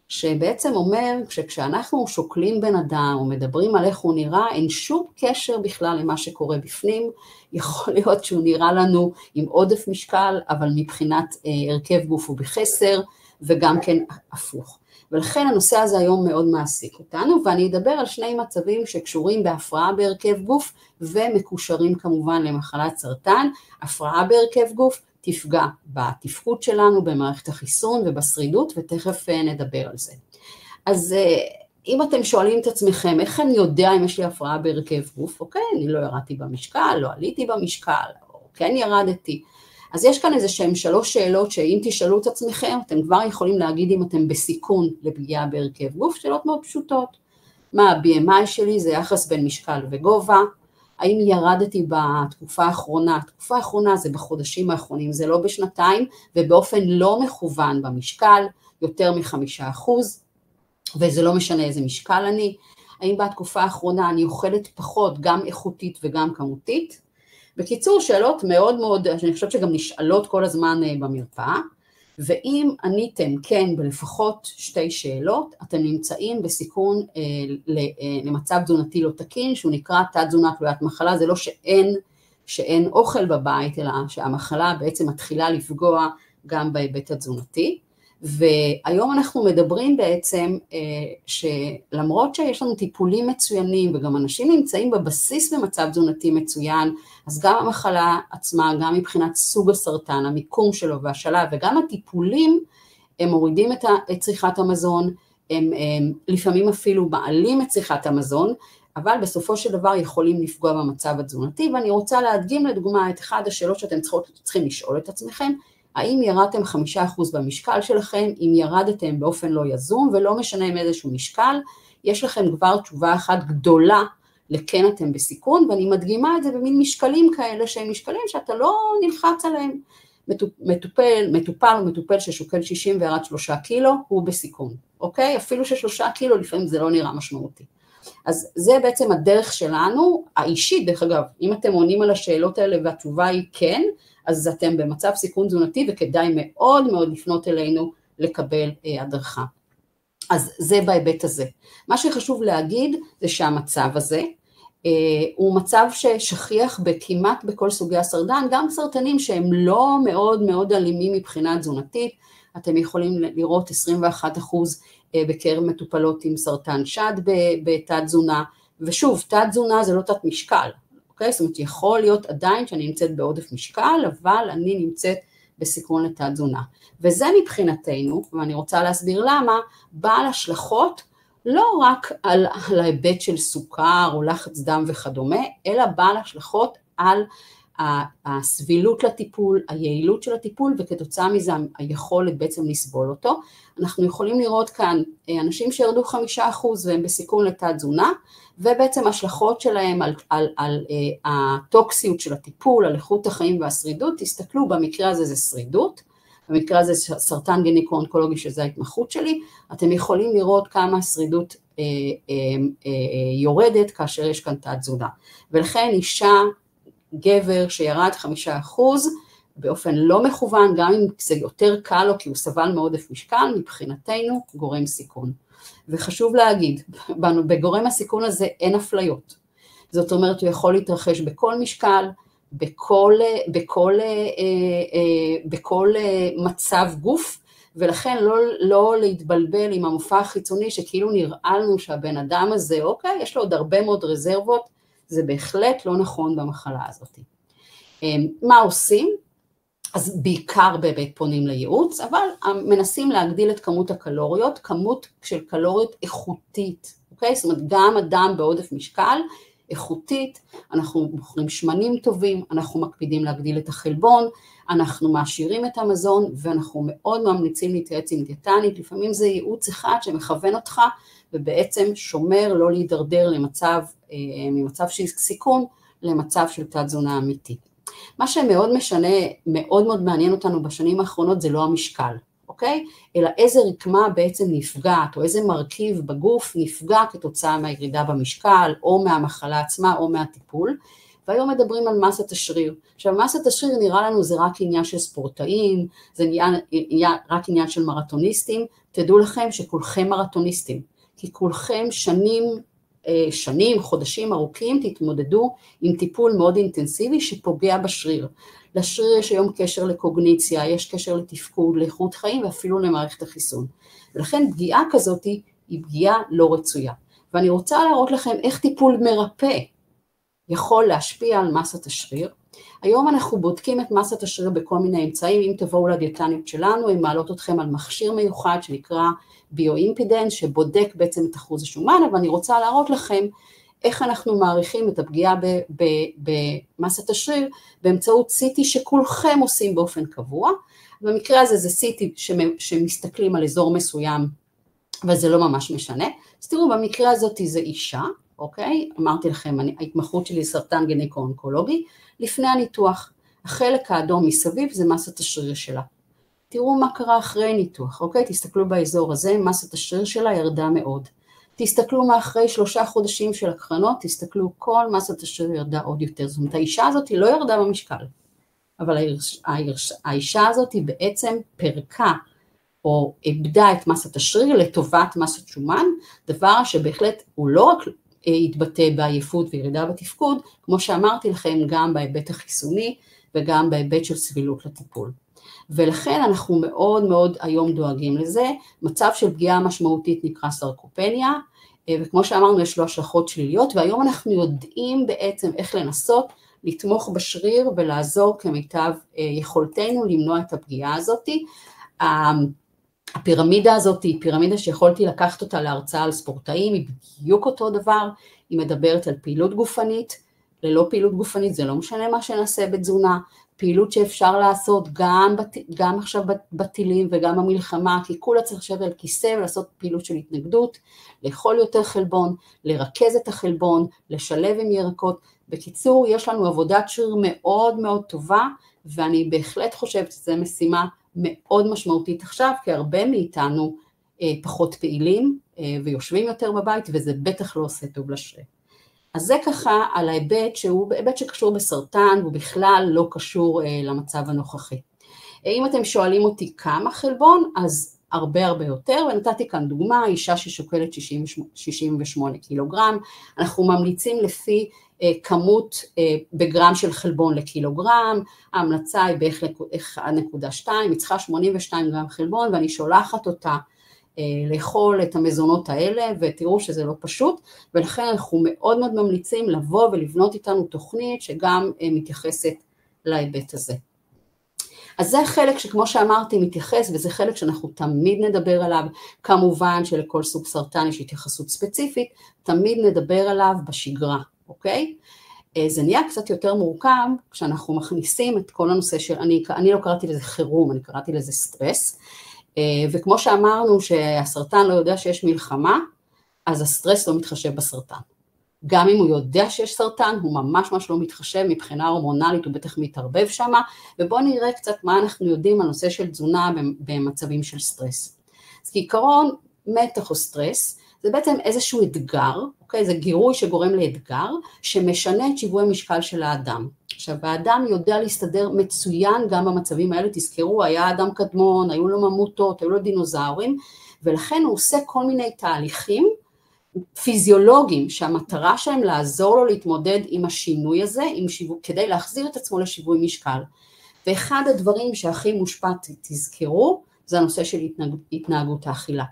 שבעצם אומר שכשאנחנו שוקלים בן אדם או מדברים על איך הוא נראה, אין שום קשר בכלל למה שקורה בפנים, [laughs] יכול להיות שהוא נראה לנו עם עודף משקל, אבל מבחינת אה, הרכב גוף הוא בחסר, וגם כן הפוך. ולכן הנושא הזה היום מאוד מעסיק אותנו, ואני אדבר על שני מצבים שקשורים בהפרעה בהרכב גוף ומקושרים כמובן למחלת סרטן. הפרעה בהרכב גוף תפגע בתפקוד שלנו, במערכת החיסון ובשרידות, ותכף אה, נדבר על זה. אז אה, אם אתם שואלים את עצמכם, איך אני יודע אם יש לי הפרעה בהרכב גוף? אוקיי, אני לא ירדתי במשקל, לא עליתי במשקל, או כן ירדתי. אז יש כאן איזה שהם שלוש שאלות שאם תשאלו את עצמכם, אתם כבר יכולים להגיד אם אתם בסיכון לפגיעה בהרכב גוף, שאלות מאוד פשוטות. מה ה-BMI שלי, זה יחס בין משקל וגובה, האם ירדתי בתקופה האחרונה, התקופה האחרונה זה בחודשים האחרונים, זה לא בשנתיים, ובאופן לא מכוון במשקל, יותר מחמישה אחוז, וזה לא משנה איזה משקל אני, האם בתקופה האחרונה אני אוכלת פחות, גם איכותית וגם כמותית. בקיצור, שאלות מאוד מאוד, אני חושבת שגם נשאלות כל הזמן אה, במרפאה, ואם עניתם כן בלפחות שתי שאלות, אתם נמצאים בסיכון אה, אה, למצב תזונתי לא תקין, שהוא נקרא תת תזונה תלוית מחלה, זה לא שאין, שאין אוכל בבית, אלא שהמחלה בעצם מתחילה לפגוע גם בהיבט התזונתי. והיום אנחנו מדברים בעצם אה, שלמרות שיש לנו טיפולים מצוינים וגם אנשים נמצאים בבסיס במצב תזונתי מצוין, אז גם המחלה עצמה, גם מבחינת סוג הסרטן, המיקום שלו והשלב וגם הטיפולים, הם מורידים את צריכת המזון, הם, הם לפעמים אפילו מעלים את צריכת המזון, אבל בסופו של דבר יכולים לפגוע במצב התזונתי, ואני רוצה להדגים לדוגמה את אחת השאלות שאתם צריכות, צריכים לשאול את עצמכם, האם ירדתם חמישה אחוז במשקל שלכם, אם ירדתם באופן לא יזום ולא משנה עם איזשהו משקל, יש לכם כבר תשובה אחת גדולה לכן אתם בסיכון, ואני מדגימה את זה במין משקלים כאלה שהם משקלים שאתה לא נלחץ עליהם. מטופל, מטופל או מטופל ששוקל 60 וירד שלושה קילו, הוא בסיכון, אוקיי? אפילו ששלושה קילו לפעמים זה לא נראה משמעותי. אז זה בעצם הדרך שלנו, האישית דרך אגב, אם אתם עונים על השאלות האלה והתשובה היא כן, אז אתם במצב סיכון תזונתי וכדאי מאוד מאוד לפנות אלינו לקבל אה, הדרכה. אז זה בהיבט הזה. מה שחשוב להגיד זה שהמצב הזה אה, הוא מצב ששכיח בכמעט בכל סוגי הסרטן, גם סרטנים שהם לא מאוד מאוד אלימים מבחינה תזונתית, אתם יכולים לראות 21 אחוז בקרב מטופלות עם סרטן שד בתת תזונה, ושוב, תת תזונה זה לא תת משקל, אוקיי? זאת אומרת, יכול להיות עדיין שאני נמצאת בעודף משקל, אבל אני נמצאת בסיכון לתת תזונה. וזה מבחינתנו, ואני רוצה להסביר למה, בעל השלכות לא רק על, על ההיבט של סוכר או לחץ דם וכדומה, אלא בעל השלכות על הסבילות לטיפול, היעילות של הטיפול וכתוצאה מזה היכולת בעצם לסבול אותו. אנחנו יכולים לראות כאן אה, אנשים שירדו חמישה אחוז והם בסיכון לתת תזונה ובעצם השלכות שלהם על, על, על uh, הטוקסיות של הטיפול, על איכות החיים והשרידות, תסתכלו במקרה הזה זה שרידות, במקרה הזה סרטן גניקו-אונקולוגי שזה ההתמחות שלי, אתם יכולים לראות כמה השרידות אה, אה, אה, יורדת כאשר יש כאן תת תזונה ולכן אישה גבר שירד חמישה אחוז באופן לא מכוון, גם אם זה יותר קל לו כי הוא סבל מעודף משקל, מבחינתנו גורם סיכון. וחשוב להגיד, בגורם הסיכון הזה אין אפליות. זאת אומרת, הוא יכול להתרחש בכל משקל, בכל, בכל, אה, אה, בכל אה, מצב גוף, ולכן לא, לא להתבלבל עם המופע החיצוני שכאילו נראה לנו שהבן אדם הזה, אוקיי, יש לו עוד הרבה מאוד רזרבות, זה בהחלט לא נכון במחלה הזאת. אמ, מה עושים? אז בעיקר באמת פונים לייעוץ, אבל מנסים להגדיל את כמות הקלוריות, כמות של קלוריות איכותית, אוקיי? זאת אומרת גם אדם בעודף משקל, איכותית, אנחנו בוחרים שמנים טובים, אנחנו מקפידים להגדיל את החלבון, אנחנו מעשירים את המזון ואנחנו מאוד ממליצים להתייעץ עם דיאטנית, לפעמים זה ייעוץ אחד שמכוון אותך ובעצם שומר לא להידרדר למצב, אה, ממצב של סיכון למצב של תת תזונה אמיתי. מה שמאוד משנה, מאוד מאוד מעניין אותנו בשנים האחרונות זה לא המשקל, אוקיי? אלא איזה רקמה בעצם נפגעת או איזה מרכיב בגוף נפגע כתוצאה מהירידה במשקל או מהמחלה עצמה או מהטיפול. והיום מדברים על מסת השריר. עכשיו מסת השריר נראה לנו זה רק עניין של ספורטאים, זה נהיה, נהיה רק עניין של מרתוניסטים, תדעו לכם שכולכם מרתוניסטים, כי כולכם שנים, אה, שנים, חודשים ארוכים תתמודדו עם טיפול מאוד אינטנסיבי שפוגע בשריר. לשריר יש היום קשר לקוגניציה, יש קשר לתפקוד, לאיכות חיים ואפילו למערכת החיסון. ולכן פגיעה כזאת היא פגיעה לא רצויה. ואני רוצה להראות לכם איך טיפול מרפא יכול להשפיע על מסת השריר. היום אנחנו בודקים את מסת השריר בכל מיני אמצעים, אם תבואו לדיאטניות שלנו, הן מעלות אתכם על מכשיר מיוחד שנקרא ביואימפידנס, שבודק בעצם את אחוז השומן, אבל אני רוצה להראות לכם איך אנחנו מעריכים את הפגיעה במסת השריר באמצעות CT שכולכם עושים באופן קבוע. במקרה הזה זה CT שמסתכלים על אזור מסוים, אבל זה לא ממש משנה. אז תראו, במקרה הזאת זה אישה, אוקיי? אמרתי לכם, אני, ההתמחות שלי היא סרטן גניקו-אונקולוגי, לפני הניתוח. החלק האדום מסביב זה מסת השריר שלה. תראו מה קרה אחרי ניתוח, אוקיי? תסתכלו באזור הזה, מסת השריר שלה ירדה מאוד. תסתכלו מאחרי שלושה חודשים של הקרנות, תסתכלו כל מסת השריר ירדה עוד יותר. זאת אומרת, האישה הזאת לא ירדה במשקל, אבל האישה הזאת היא בעצם פירקה או איבדה את מסת השריר לטובת מסת שומן, דבר שבהחלט הוא לא רק יתבטא בעייפות וירידה בתפקוד, כמו שאמרתי לכם, גם בהיבט החיסוני וגם בהיבט של סבילות לטיפול. ולכן אנחנו מאוד מאוד היום דואגים לזה, מצב של פגיעה משמעותית נקרא סרקופניה, אה, וכמו שאמרנו יש לו השלכות שליליות, והיום אנחנו יודעים בעצם איך לנסות לתמוך בשריר ולעזור כמיטב אה, יכולתנו למנוע את הפגיעה הזאתי. הפירמידה הזאת היא פירמידה שיכולתי לקחת אותה להרצאה על ספורטאים, היא בדיוק אותו דבר, היא מדברת על פעילות גופנית, ללא פעילות גופנית זה לא משנה מה שנעשה בתזונה, פעילות שאפשר לעשות גם, בת, גם עכשיו בטילים וגם במלחמה, כי כולה צריך לשבת על כיסא ולעשות פעילות של התנגדות, לאכול יותר חלבון, לרכז את החלבון, לשלב עם ירקות. בקיצור, יש לנו עבודת שריר מאוד מאוד טובה, ואני בהחלט חושבת שזו משימה מאוד משמעותית עכשיו, כי הרבה מאיתנו אה, פחות פעילים אה, ויושבים יותר בבית, וזה בטח לא עושה טוב לשריר. אז זה ככה על ההיבט שהוא היבט שקשור בסרטן והוא בכלל לא קשור אה, למצב הנוכחי. אה, אם אתם שואלים אותי כמה חלבון, אז הרבה הרבה יותר, ונתתי כאן דוגמה, אישה ששוקלת 68 קילוגרם, אנחנו ממליצים לפי כמות בגרם של חלבון לקילוגרם, ההמלצה היא בערך 1.2, היא צריכה 82 גרם חלבון ואני שולחת אותה לאכול את המזונות האלה ותראו שזה לא פשוט ולכן אנחנו מאוד מאוד ממליצים לבוא ולבנות איתנו תוכנית שגם מתייחסת להיבט הזה. אז זה חלק שכמו שאמרתי מתייחס וזה חלק שאנחנו תמיד נדבר עליו, כמובן שלכל סוג סרטן יש התייחסות ספציפית, תמיד נדבר עליו בשגרה, אוקיי? אה, זה נהיה קצת יותר מורכב כשאנחנו מכניסים את כל הנושא של, אני, אני לא קראתי לזה חירום, אני קראתי לזה סטרס, אה, וכמו שאמרנו שהסרטן לא יודע שיש מלחמה, אז הסטרס לא מתחשב בסרטן. גם אם הוא יודע שיש סרטן, הוא ממש ממש לא מתחשב מבחינה הורמונלית, הוא בטח מתערבב שמה, ובואו נראה קצת מה אנחנו יודעים על נושא של תזונה במצבים של סטרס. אז כעיקרון, מתח או סטרס זה בעצם איזשהו אתגר, אוקיי? זה גירוי שגורם לאתגר, שמשנה את שיווי המשקל של האדם. עכשיו, האדם יודע להסתדר מצוין גם במצבים האלה, תזכרו, היה אדם קדמון, היו לו ממוטות, היו לו דינוזאורים, ולכן הוא עושה כל מיני תהליכים פיזיולוגיים שהמטרה שלהם לעזור לו להתמודד עם השינוי הזה עם שיוו, כדי להחזיר את עצמו לשיווי משקל. ואחד הדברים שהכי מושפע, תזכרו, זה הנושא של התנהג, התנהגות האכילה.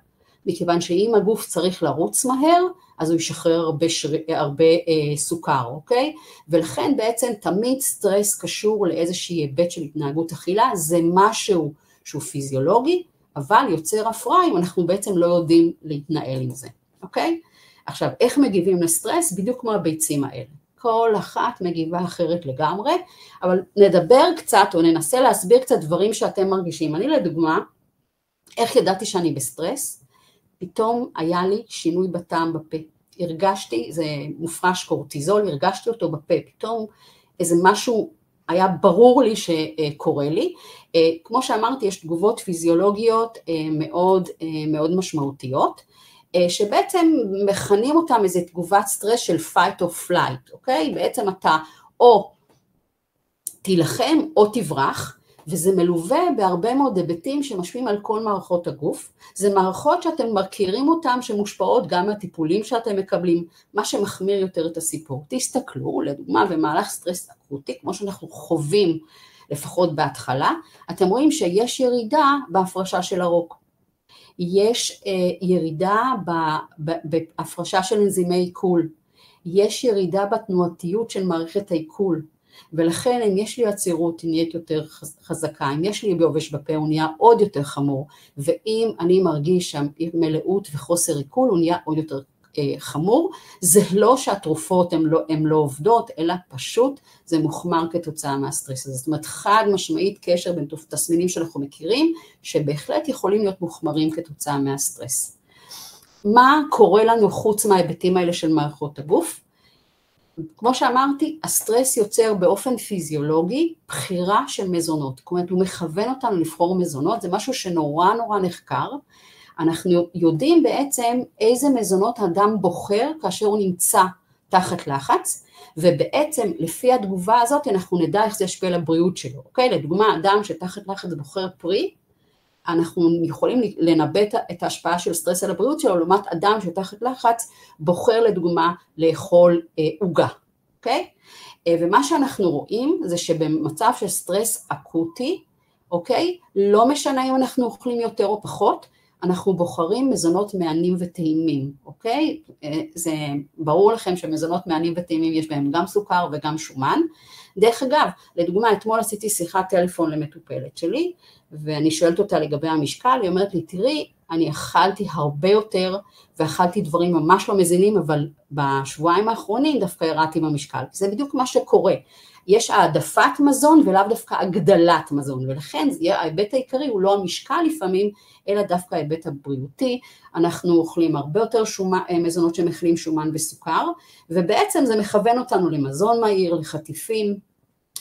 מכיוון שאם הגוף צריך לרוץ מהר, אז הוא ישחרר הרבה, שר... הרבה אה, סוכר, אוקיי? ולכן בעצם תמיד סטרס קשור לאיזשהי היבט של התנהגות אכילה, זה משהו שהוא פיזיולוגי, אבל יוצר הפרעה אם אנחנו בעצם לא יודעים להתנהל עם זה, אוקיי? עכשיו, איך מגיבים לסטרס? בדיוק כמו הביצים האלה. כל אחת מגיבה אחרת לגמרי, אבל נדבר קצת או ננסה להסביר קצת דברים שאתם מרגישים. אני לדוגמה, איך ידעתי שאני בסטרס? פתאום היה לי שינוי בטעם בפה. הרגשתי, זה מופרש קורטיזול, הרגשתי אותו בפה, פתאום איזה משהו היה ברור לי שקורה לי. אה, כמו שאמרתי, יש תגובות פיזיולוגיות אה, מאוד מאוד משמעותיות. אה, שבעצם מכנים אותם איזה תגובת סטרס של fight or flight, אוקיי? בעצם אתה או תילחם או תברח, וזה מלווה בהרבה מאוד היבטים שמשפיעים על כל מערכות הגוף. זה מערכות שאתם מכירים אותן שמושפעות גם מהטיפולים שאתם מקבלים, מה שמחמיר יותר את הסיפור. תסתכלו, לדוגמה, במהלך סטרס אקוטי, כמו שאנחנו חווים לפחות בהתחלה, אתם רואים שיש ירידה בהפרשה של הרוק. יש אה, ירידה בהפרשה של אנזימי עיכול, יש ירידה בתנועתיות של מערכת העיכול, ולכן אם יש לי עצירות היא נהיית יותר חזקה, אם יש לי ביובש בפה הוא נהיה עוד יותר חמור, ואם אני מרגיש שם מלאות וחוסר עיכול הוא נהיה עוד יותר אה, חמור, זה לא שהתרופות הן לא, לא עובדות, אלא פשוט זה מוחמר כתוצאה מהסטרס הזה. זאת אומרת, חד משמעית קשר בין תסמינים שאנחנו מכירים, שבהחלט יכולים להיות מוחמרים כתוצאה מהסטרס. מה קורה לנו חוץ מההיבטים האלה של מערכות הגוף? כמו שאמרתי, הסטרס יוצר באופן פיזיולוגי בחירה של מזונות. זאת אומרת, הוא מכוון אותנו לבחור מזונות, זה משהו שנורא נורא נחקר, אנחנו יודעים בעצם איזה מזונות אדם בוחר כאשר הוא נמצא תחת לחץ, ובעצם לפי התגובה הזאת אנחנו נדע איך זה ישפיע על הבריאות שלו, אוקיי? לדוגמה, אדם שתחת לחץ בוחר פרי, אנחנו יכולים לנבא את ההשפעה של סטרס על הבריאות שלו, לעומת אדם שתחת לחץ בוחר לדוגמה לאכול אה, עוגה, אה, אוקיי? ומה שאנחנו רואים זה שבמצב של סטרס אקוטי, אוקיי? לא משנה אם אנחנו אוכלים יותר או פחות, אנחנו בוחרים מזונות מהנים וטעימים, אוקיי? אה, זה ברור לכם שמזונות מהנים וטעימים יש בהם גם סוכר וגם שומן. דרך אגב, לדוגמה, אתמול עשיתי שיחת טלפון למטופלת שלי, ואני שואלת אותה לגבי המשקל, היא אומרת לי, תראי, אני אכלתי הרבה יותר, ואכלתי דברים ממש לא מזינים, אבל בשבועיים האחרונים דווקא ירדתי במשקל. זה בדיוק מה שקורה. יש העדפת מזון ולאו דווקא הגדלת מזון, ולכן ההיבט העיקרי הוא לא המשקל לפעמים, אלא דווקא ההיבט הבריאותי. אנחנו אוכלים הרבה יותר שומה, אה, מזונות שמכילים שומן וסוכר, ובעצם זה מכוון אותנו למזון מהיר, לחטיפים,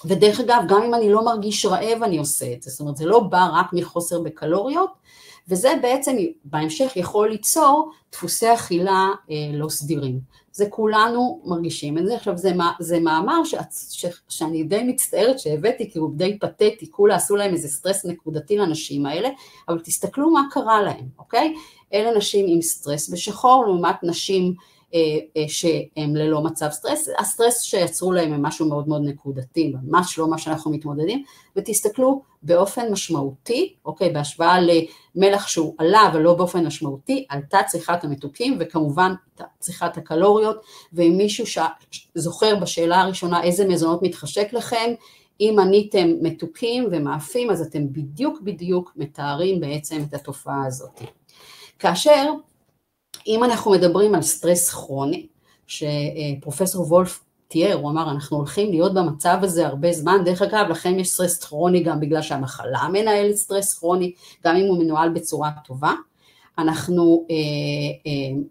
ודרך אגב, גם אם אני לא מרגיש רעב אני עושה את זה, זאת אומרת זה לא בא רק מחוסר בקלוריות, וזה בעצם בהמשך יכול ליצור דפוסי אכילה אה, לא סדירים. זה כולנו מרגישים את זה. עכשיו זה, זה מאמר ש, ש, שאני די מצטערת שהבאתי כי הוא די פתטי, כולה עשו להם איזה סטרס נקודתי לנשים האלה, אבל תסתכלו מה קרה להם, אוקיי? אלה נשים עם סטרס בשחור לעומת נשים שהם ללא מצב סטרס, הסטרס שיצרו להם הם משהו מאוד מאוד נקודתי, ממש לא מה שאנחנו מתמודדים, ותסתכלו באופן משמעותי, אוקיי, בהשוואה למלח שהוא עלה אבל לא באופן משמעותי, עלתה צריכת המתוקים וכמובן צריכת הקלוריות, ואם מישהו זוכר בשאלה הראשונה איזה מזונות מתחשק לכם, אם עניתם מתוקים ומאפים אז אתם בדיוק בדיוק מתארים בעצם את התופעה הזאת. כאשר אם אנחנו מדברים על סטרס כרוני, שפרופסור וולף תיאר, הוא אמר אנחנו הולכים להיות במצב הזה הרבה זמן, דרך אגב לכם יש סטרס כרוני גם בגלל שהמחלה מנהלת סטרס כרוני, גם אם הוא מנוהל בצורה טובה, אנחנו, אה, אה,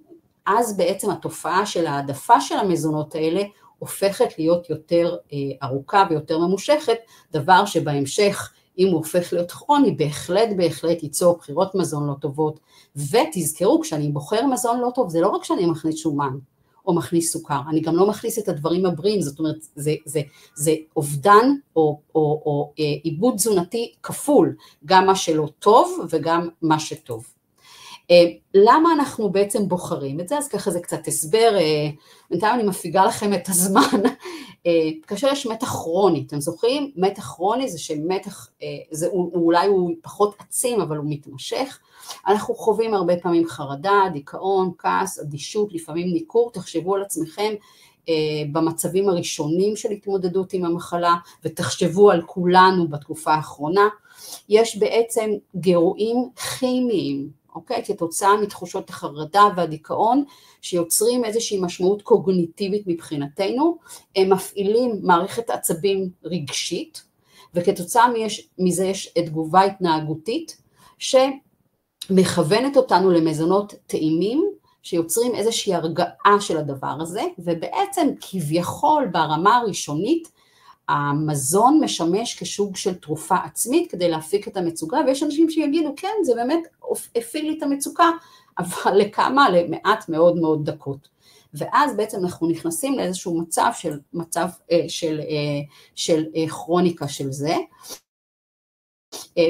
אז בעצם התופעה של העדפה של המזונות האלה הופכת להיות יותר אה, ארוכה ויותר ממושכת, דבר שבהמשך אם הוא הופך להיות כרוני, בהחלט בהחלט ייצור בחירות מזון לא טובות. ותזכרו, כשאני בוחר מזון לא טוב, זה לא רק שאני מכניס שומן או מכניס סוכר, אני גם לא מכניס את הדברים הבריאים, זאת אומרת, זה, זה, זה אובדן או, או, או אה, עיבוד תזונתי כפול, גם מה שלא טוב וגם מה שטוב. אה, למה אנחנו בעצם בוחרים את זה? אז ככה זה קצת הסבר, אה, בינתיים אני מפיגה לכם את הזמן. אה, כאשר יש מתח כרוני, אתם זוכרים? מתח כרוני זה שמתח, זה, הוא, אולי הוא פחות עצים אבל הוא מתמשך. אנחנו חווים הרבה פעמים חרדה, דיכאון, כעס, אדישות, לפעמים ניכור, תחשבו על עצמכם במצבים הראשונים של התמודדות עם המחלה ותחשבו על כולנו בתקופה האחרונה. יש בעצם גירויים כימיים אוקיי? כתוצאה מתחושות החרדה והדיכאון שיוצרים איזושהי משמעות קוגניטיבית מבחינתנו, הם מפעילים מערכת עצבים רגשית וכתוצאה מזה יש תגובה התנהגותית שמכוונת אותנו למזונות טעימים שיוצרים איזושהי הרגעה של הדבר הזה ובעצם כביכול ברמה הראשונית המזון משמש כשוק של תרופה עצמית כדי להפיק את המצוקה, ויש אנשים שיגידו, כן, זה באמת הפעיל לי את המצוקה, [laughs] אבל לכמה? למעט מאוד מאוד דקות. ואז בעצם אנחנו נכנסים לאיזשהו מצב של, מצב אה, של, אה, של אה, כרוניקה של זה.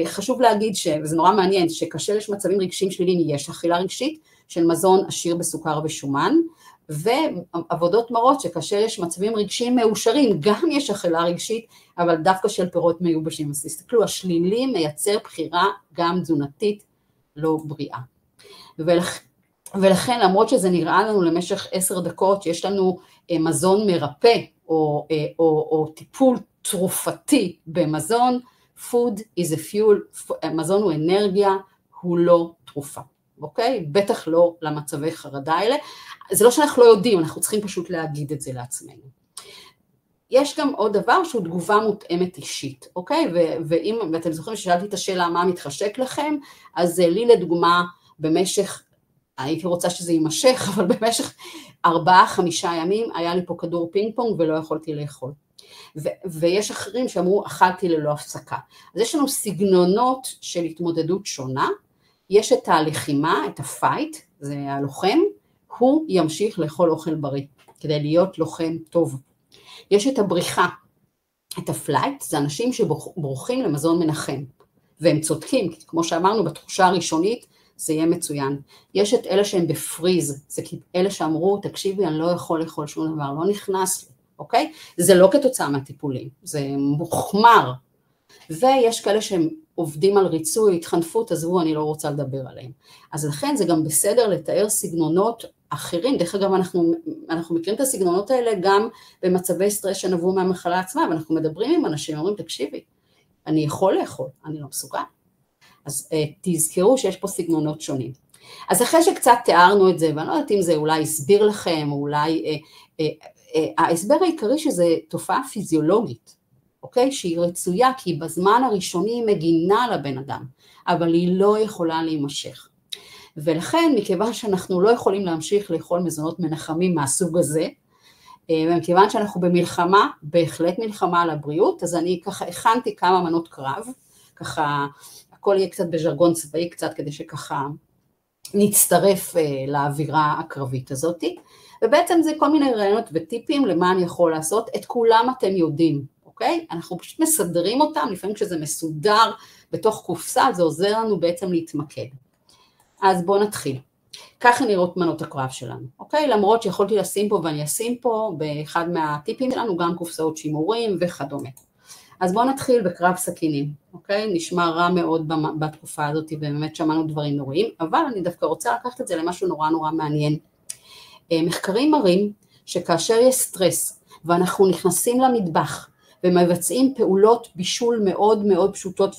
חשוב להגיד, וזה נורא מעניין, שכאשר יש מצבים רגשיים שליליים יש אכילה רגשית של מזון עשיר בסוכר ושומן, ועבודות מראות שכאשר יש מצבים רגשיים מאושרים, גם יש אכילה רגשית, אבל דווקא של פירות מיובשים. אז תסתכלו, השלילי מייצר בחירה גם תזונתית לא בריאה. ולכ... ולכן למרות שזה נראה לנו למשך עשר דקות שיש לנו אה, מזון מרפא או, אה, או, או טיפול תרופתי במזון, food is a fuel, מזון הוא אנרגיה, הוא לא תרופה. אוקיי? בטח לא למצבי חרדה האלה. זה לא שאנחנו לא יודעים, אנחנו צריכים פשוט להגיד את זה לעצמנו. יש גם עוד דבר שהוא תגובה מותאמת אישית, אוקיי? ואם, ואתם זוכרים ששאלתי את השאלה מה מתחשק לכם, אז לי לדוגמה במשך, הייתי רוצה שזה יימשך, אבל [laughs] במשך ארבעה חמישה ימים היה לי פה כדור פינג פונג ולא יכולתי לאכול. ו- ויש אחרים שאמרו אכלתי ללא הפסקה. אז יש לנו סגנונות של התמודדות שונה, יש את הלחימה, את ה fight, זה הלוחם, הוא ימשיך לאכול אוכל בריא, כדי להיות לוחם טוב. יש את הבריחה, את ה flight, זה אנשים שבורחים למזון מנחם, והם צודקים, כי כמו שאמרנו, בתחושה הראשונית זה יהיה מצוין. יש את אלה שהם ב freeze, זה אלה שאמרו, תקשיבי, אני לא יכול לאכול שום דבר, לא נכנס לי, אוקיי? זה לא כתוצאה מהטיפולים, זה מוחמר. ויש כאלה שהם עובדים על ריצוי, התחנפות, עזבו, אני לא רוצה לדבר עליהם. אז לכן זה גם בסדר לתאר סגנונות אחרים, דרך אגב אנחנו, אנחנו מכירים את הסגנונות האלה גם במצבי סטרס שנבעו מהמחלה עצמה, ואנחנו מדברים עם אנשים, אומרים תקשיבי, אני יכול לאכול, אני לא מסוגל. אז uh, תזכרו שיש פה סגנונות שונים. אז אחרי שקצת תיארנו את זה, ואני לא יודעת אם זה אולי הסביר לכם, או אולי, uh, uh, uh, ההסבר העיקרי שזה תופעה פיזיולוגית, אוקיי? שהיא רצויה, כי בזמן הראשוני היא מגינה על הבן אדם, אבל היא לא יכולה להימשך. ולכן, מכיוון שאנחנו לא יכולים להמשיך לאכול מזונות מנחמים מהסוג הזה, אה, ומכיוון שאנחנו במלחמה, בהחלט מלחמה על הבריאות, אז אני ככה הכנתי כמה מנות קרב, ככה הכל יהיה קצת בז'רגון צבאי קצת, כדי שככה נצטרף אה, לאווירה הקרבית הזאתי, ובעצם זה כל מיני רעיונות וטיפים למה אני יכול לעשות, את כולם אתם יודעים, אוקיי? אנחנו פשוט מסדרים אותם, לפעמים כשזה מסודר בתוך קופסה זה עוזר לנו בעצם להתמקד. אז בואו נתחיל. ככה נראות מנות הקרב שלנו, אוקיי? למרות שיכולתי לשים פה ואני אשים פה באחד מהטיפים שלנו גם קופסאות שימורים וכדומה. אז בואו נתחיל בקרב סכינים, אוקיי? נשמע רע מאוד בתקופה הזאת ובאמת שמענו דברים נוראים, אבל אני דווקא רוצה לקחת את זה למשהו נורא נורא מעניין. אה, מחקרים מראים שכאשר יש סטרס ואנחנו נכנסים למטבח ומבצעים פעולות בישול מאוד מאוד פשוטות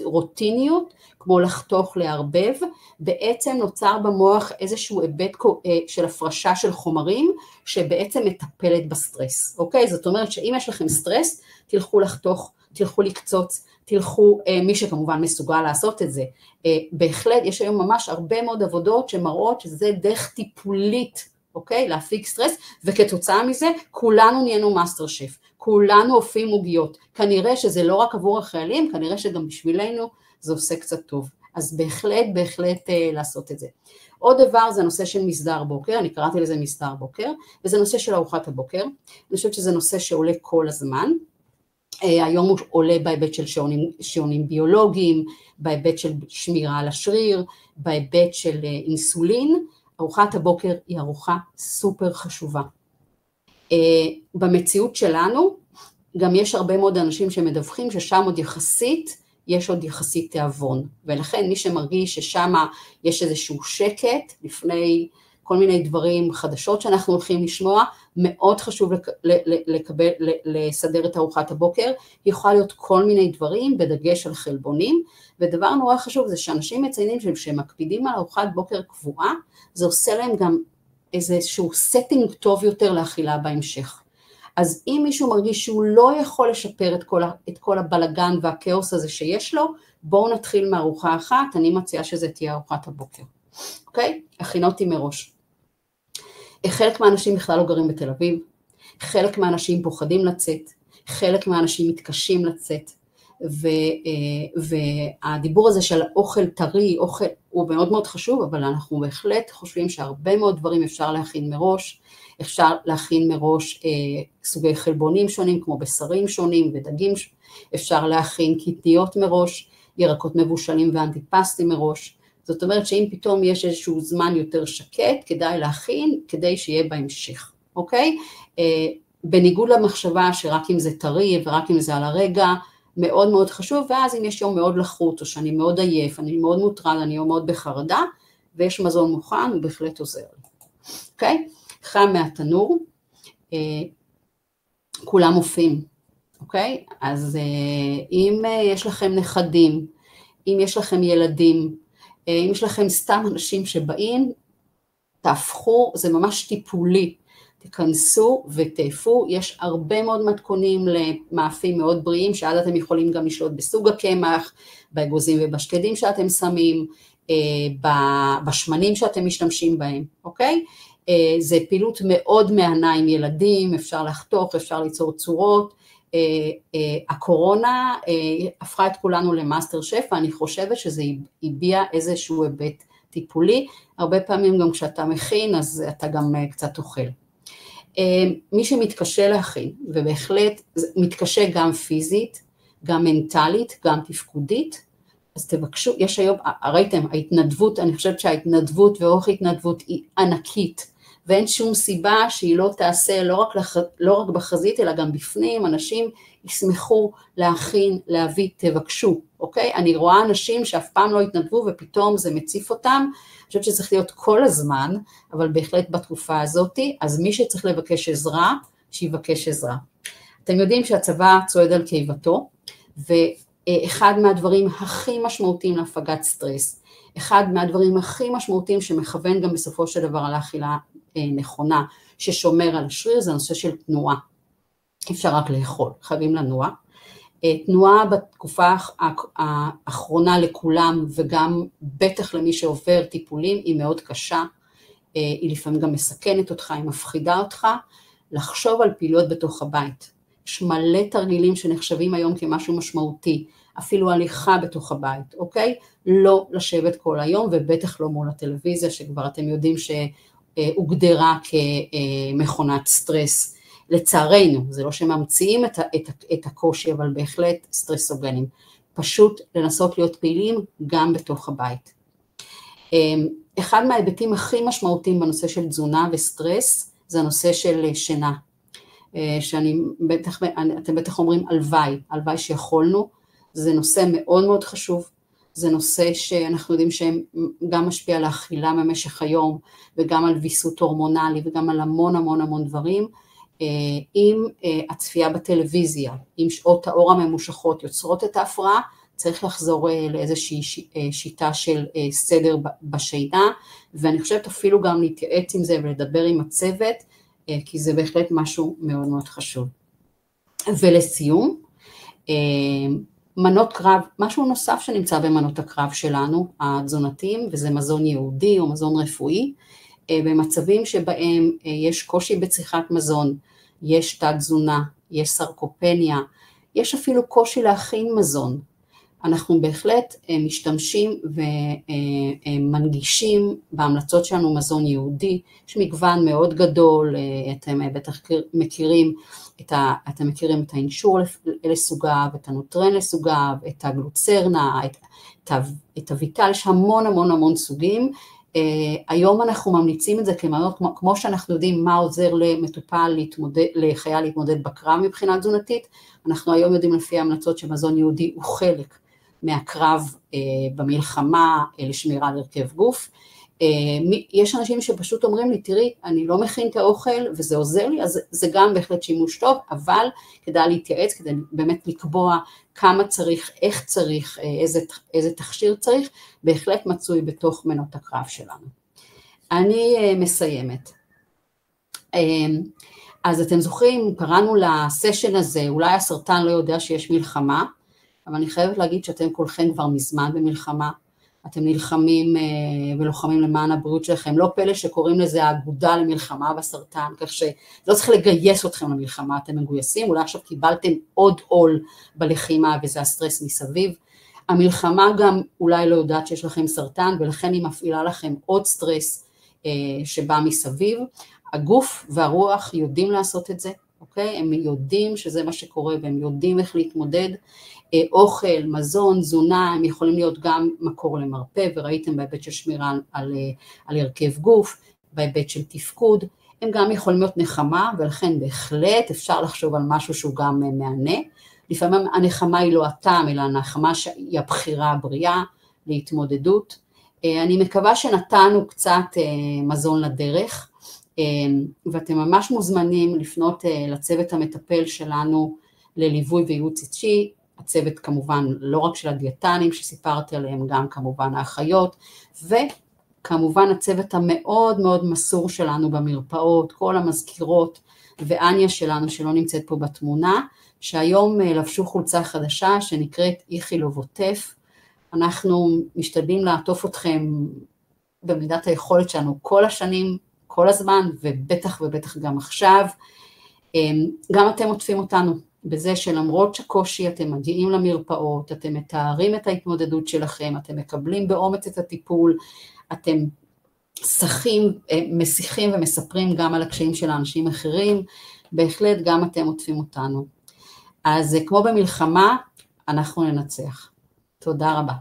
ורוטיניות, כמו לחתוך, לערבב, בעצם נוצר במוח איזשהו היבט אה, של הפרשה של חומרים שבעצם מטפלת בסטרס, אוקיי? זאת אומרת שאם יש לכם סטרס, תלכו לחתוך, תלכו לקצוץ, תלכו, אה, מי שכמובן מסוגל לעשות את זה. אה, בהחלט, יש היום ממש הרבה מאוד עבודות שמראות שזה דרך טיפולית אוקיי? להפיג סטרס, וכתוצאה מזה כולנו נהיינו מאסטר שף, כולנו אופים עוגיות. כנראה שזה לא רק עבור החיילים, כנראה שגם בשבילנו זה עושה קצת טוב. אז בהחלט, בהחלט אה, לעשות את זה. עוד דבר זה נושא של מסדר בוקר, אני קראתי לזה מסדר בוקר, וזה נושא של ארוחת הבוקר. אני חושבת שזה נושא שעולה כל הזמן. אה, היום הוא עולה בהיבט של שעונים, שעונים ביולוגיים, בהיבט של שמירה על השריר, בהיבט של אה, אינסולין, ארוחת הבוקר היא ארוחה סופר חשובה. Uh, במציאות שלנו גם יש הרבה מאוד אנשים שמדווחים ששם עוד יחסית, יש עוד יחסית תיאבון, ולכן מי שמרגיש ששם יש איזשהו שקט לפני כל מיני דברים, חדשות שאנחנו הולכים לשמוע, מאוד חשוב לקבל, לסדר את ארוחת הבוקר, היא יכולה להיות כל מיני דברים, בדגש על חלבונים, ודבר נורא חשוב זה שאנשים מציינים שכשהם מקפידים על ארוחת בוקר קבועה, זה עושה להם גם איזשהו setting טוב יותר לאכילה בהמשך. אז אם מישהו מרגיש שהוא לא יכול לשפר את כל, את כל הבלגן והכאוס הזה שיש לו, בואו נתחיל מארוחה אחת, אני מציעה שזה תהיה ארוחת הבוקר, אוקיי? הכינותי מראש. חלק מהאנשים בכלל לא גרים בתל אביב, חלק מהאנשים פוחדים לצאת, חלק מהאנשים מתקשים לצאת, ו, אה, והדיבור הזה של אוכל טרי, אוכל, הוא מאוד מאוד חשוב, אבל אנחנו בהחלט חושבים שהרבה מאוד דברים אפשר להכין מראש, אפשר להכין מראש אה, סוגי חלבונים שונים כמו בשרים שונים ודגים, אפשר להכין קטניות מראש, ירקות מבושלים ואנטיפסטים מראש, זאת אומרת שאם פתאום יש איזשהו זמן יותר שקט, כדאי להכין כדי שיהיה בהמשך, אוקיי? אה, בניגוד למחשבה שרק אם זה טרי ורק אם זה על הרגע, מאוד מאוד חשוב, ואז אם יש יום מאוד לחוט, או שאני מאוד עייף, אני מאוד מוטרד, אני מאוד בחרדה, ויש מזון מוכן, הוא בהחלט עוזר אוקיי? חם מהתנור, אה, כולם מופיעים, אוקיי? אז אה, אם אה, יש לכם נכדים, אם יש לכם ילדים, אה, אם יש לכם סתם אנשים שבאים, תאפו, זה ממש טיפולי. תיכנסו ותאפו, יש הרבה מאוד מתכונים למאפים מאוד בריאים, שאז אתם יכולים גם לשלוט בסוג הקמח, באגוזים ובשקדים שאתם שמים, אה, בשמנים שאתם משתמשים בהם, אוקיי? אה, זה פעילות מאוד מהנה עם ילדים, אפשר לחתוך, אפשר ליצור צורות. הקורונה הפכה את כולנו למאסטר שף, ואני חושבת שזה הביע איזשהו היבט טיפולי, הרבה פעמים גם כשאתה מכין אז אתה גם קצת אוכל. אה, מי שמתקשה להכין, ובהחלט מתקשה גם פיזית, גם מנטלית, גם תפקודית, אז תבקשו, יש היום, ראיתם, ההתנדבות, אני חושבת שההתנדבות ואורך התנדבות היא ענקית, ואין שום סיבה שהיא לא תעשה לא רק, לח, לא רק בחזית אלא גם בפנים, אנשים ישמחו להכין, להביא, תבקשו, אוקיי? אני רואה אנשים שאף פעם לא התנדבו ופתאום זה מציף אותם, חושבת שצריך להיות כל הזמן, אבל בהחלט בתקופה הזאתי, אז מי שצריך לבקש עזרה, שיבקש עזרה. אתם יודעים שהצבא צועד על קיבתו, ואחד מהדברים הכי משמעותיים להפגת סטרס, אחד מהדברים הכי משמעותיים שמכוון גם בסופו של דבר על האכילה אה, נכונה, ששומר על השריר, זה הנושא של תנועה. אי אפשר רק לאכול, חייבים לנוע. אה, תנועה בתקופה האחרונה לכולם וגם בטח למי שעובר טיפולים היא מאוד קשה, אה, היא לפעמים גם מסכנת אותך, היא מפחידה אותך, לחשוב על פעילויות בתוך הבית. יש מלא תרגילים שנחשבים היום כמשהו משמעותי, אפילו הליכה בתוך הבית, אוקיי? לא לשבת כל היום ובטח לא מול הטלוויזיה שכבר אתם יודעים שהוגדרה כמכונת סטרס לצערנו, זה לא שממציאים את, את, את הקושי, אבל בהחלט סטרסוגנים. פשוט לנסות להיות פעילים גם בתוך הבית. אמ, אחד מההיבטים הכי משמעותיים בנושא של תזונה וסטרס זה הנושא של שינה. שאני בטח, אתם בטח אומרים הלוואי, הלוואי שיכולנו, זה נושא מאוד מאוד חשוב, זה נושא שאנחנו יודעים שגם משפיע על האכילה במשך היום וגם על ויסות הורמונלי וגם על המון המון המון דברים. אם הצפייה בטלוויזיה, אם שעות האור הממושכות יוצרות את ההפרעה, צריך לחזור לאיזושהי שיטה של סדר בשינה, ואני חושבת אפילו גם להתייעץ עם זה ולדבר עם הצוות, כי זה בהחלט משהו מאוד מאוד חשוב. ולסיום, מנות קרב, משהו נוסף שנמצא במנות הקרב שלנו, התזונתיים, וזה מזון יהודי או מזון רפואי, במצבים שבהם יש קושי בצריכת מזון, יש תת תזונה, יש סרקופניה, יש אפילו קושי להכין מזון, אנחנו בהחלט משתמשים ומנגישים בהמלצות שלנו מזון יהודי, יש מגוון מאוד גדול, אתם בטח מכירים את, ה, אתם מכירים את האינשור לסוגיו, את הנוטרן לסוגיו, את הגלוצרנה, את, את, את הויטל, יש המון המון המון סוגים, היום אנחנו ממליצים את זה כמנות, כמו, כמו שאנחנו יודעים מה עוזר למטופל להתמודד, לחייל להתמודד בקרב מבחינה תזונתית, אנחנו היום יודעים לפי ההמלצות שמזון יהודי הוא חלק מהקרב אה, במלחמה אה, לשמירה על הרכב גוף. אה, יש אנשים שפשוט אומרים לי, תראי, אני לא מכין את האוכל וזה עוזר לי, אז זה גם בהחלט שימוש טוב, אבל כדאי להתייעץ, כדי באמת לקבוע כמה צריך, איך צריך, איזה, איזה תכשיר צריך, בהחלט מצוי בתוך מנות הקרב שלנו. אני מסיימת. אז אתם זוכרים, קראנו לסשן הזה, אולי הסרטן לא יודע שיש מלחמה, אבל אני חייבת להגיד שאתם כולכם כבר מזמן במלחמה, אתם נלחמים אה, ולוחמים למען הבריאות שלכם, לא פלא שקוראים לזה האגודה למלחמה בסרטן, כך שלא צריך לגייס אתכם למלחמה, אתם מגויסים, אולי עכשיו קיבלתם עוד עול בלחימה וזה הסטרס מסביב. המלחמה גם אולי לא יודעת שיש לכם סרטן ולכן היא מפעילה לכם עוד סטרס אה, שבא מסביב. הגוף והרוח יודעים לעשות את זה, אוקיי? הם יודעים שזה מה שקורה והם יודעים איך להתמודד. אה, אוכל, מזון, תזונה, הם יכולים להיות גם מקור למרפא, וראיתם בהיבט של שמירה על, על, אה, על הרכב גוף, בהיבט של תפקוד, הם גם יכולים להיות נחמה, ולכן בהחלט אפשר לחשוב על משהו שהוא גם אה, מהנה. לפעמים הנחמה היא לא הטעם, אלא הנחמה היא הבחירה הבריאה להתמודדות. אני מקווה שנתנו קצת מזון לדרך, ואתם ממש מוזמנים לפנות לצוות המטפל שלנו לליווי וייעוץ אישי, הצוות כמובן לא רק של הדיאטנים שסיפרתי עליהם, גם כמובן האחיות, וכמובן הצוות המאוד מאוד מסור שלנו במרפאות, כל המזכירות ואניה שלנו שלא נמצאת פה בתמונה, שהיום אה, לבשו חולצה חדשה שנקראת איכילוב עוטף. אנחנו משתדלים לעטוף אתכם במידת היכולת שלנו כל השנים, כל הזמן, ובטח ובטח גם עכשיו. אה, גם אתם עוטפים אותנו, בזה שלמרות שקושי אתם מגיעים למרפאות, אתם מתארים את ההתמודדות שלכם, אתם מקבלים באומץ את הטיפול, אתם שחים, אה, מסיחים ומספרים גם על הקשיים של האנשים אחרים, בהחלט גם אתם עוטפים אותנו. אז אה, כמו במלחמה, אנחנו ננצח. תודה רבה.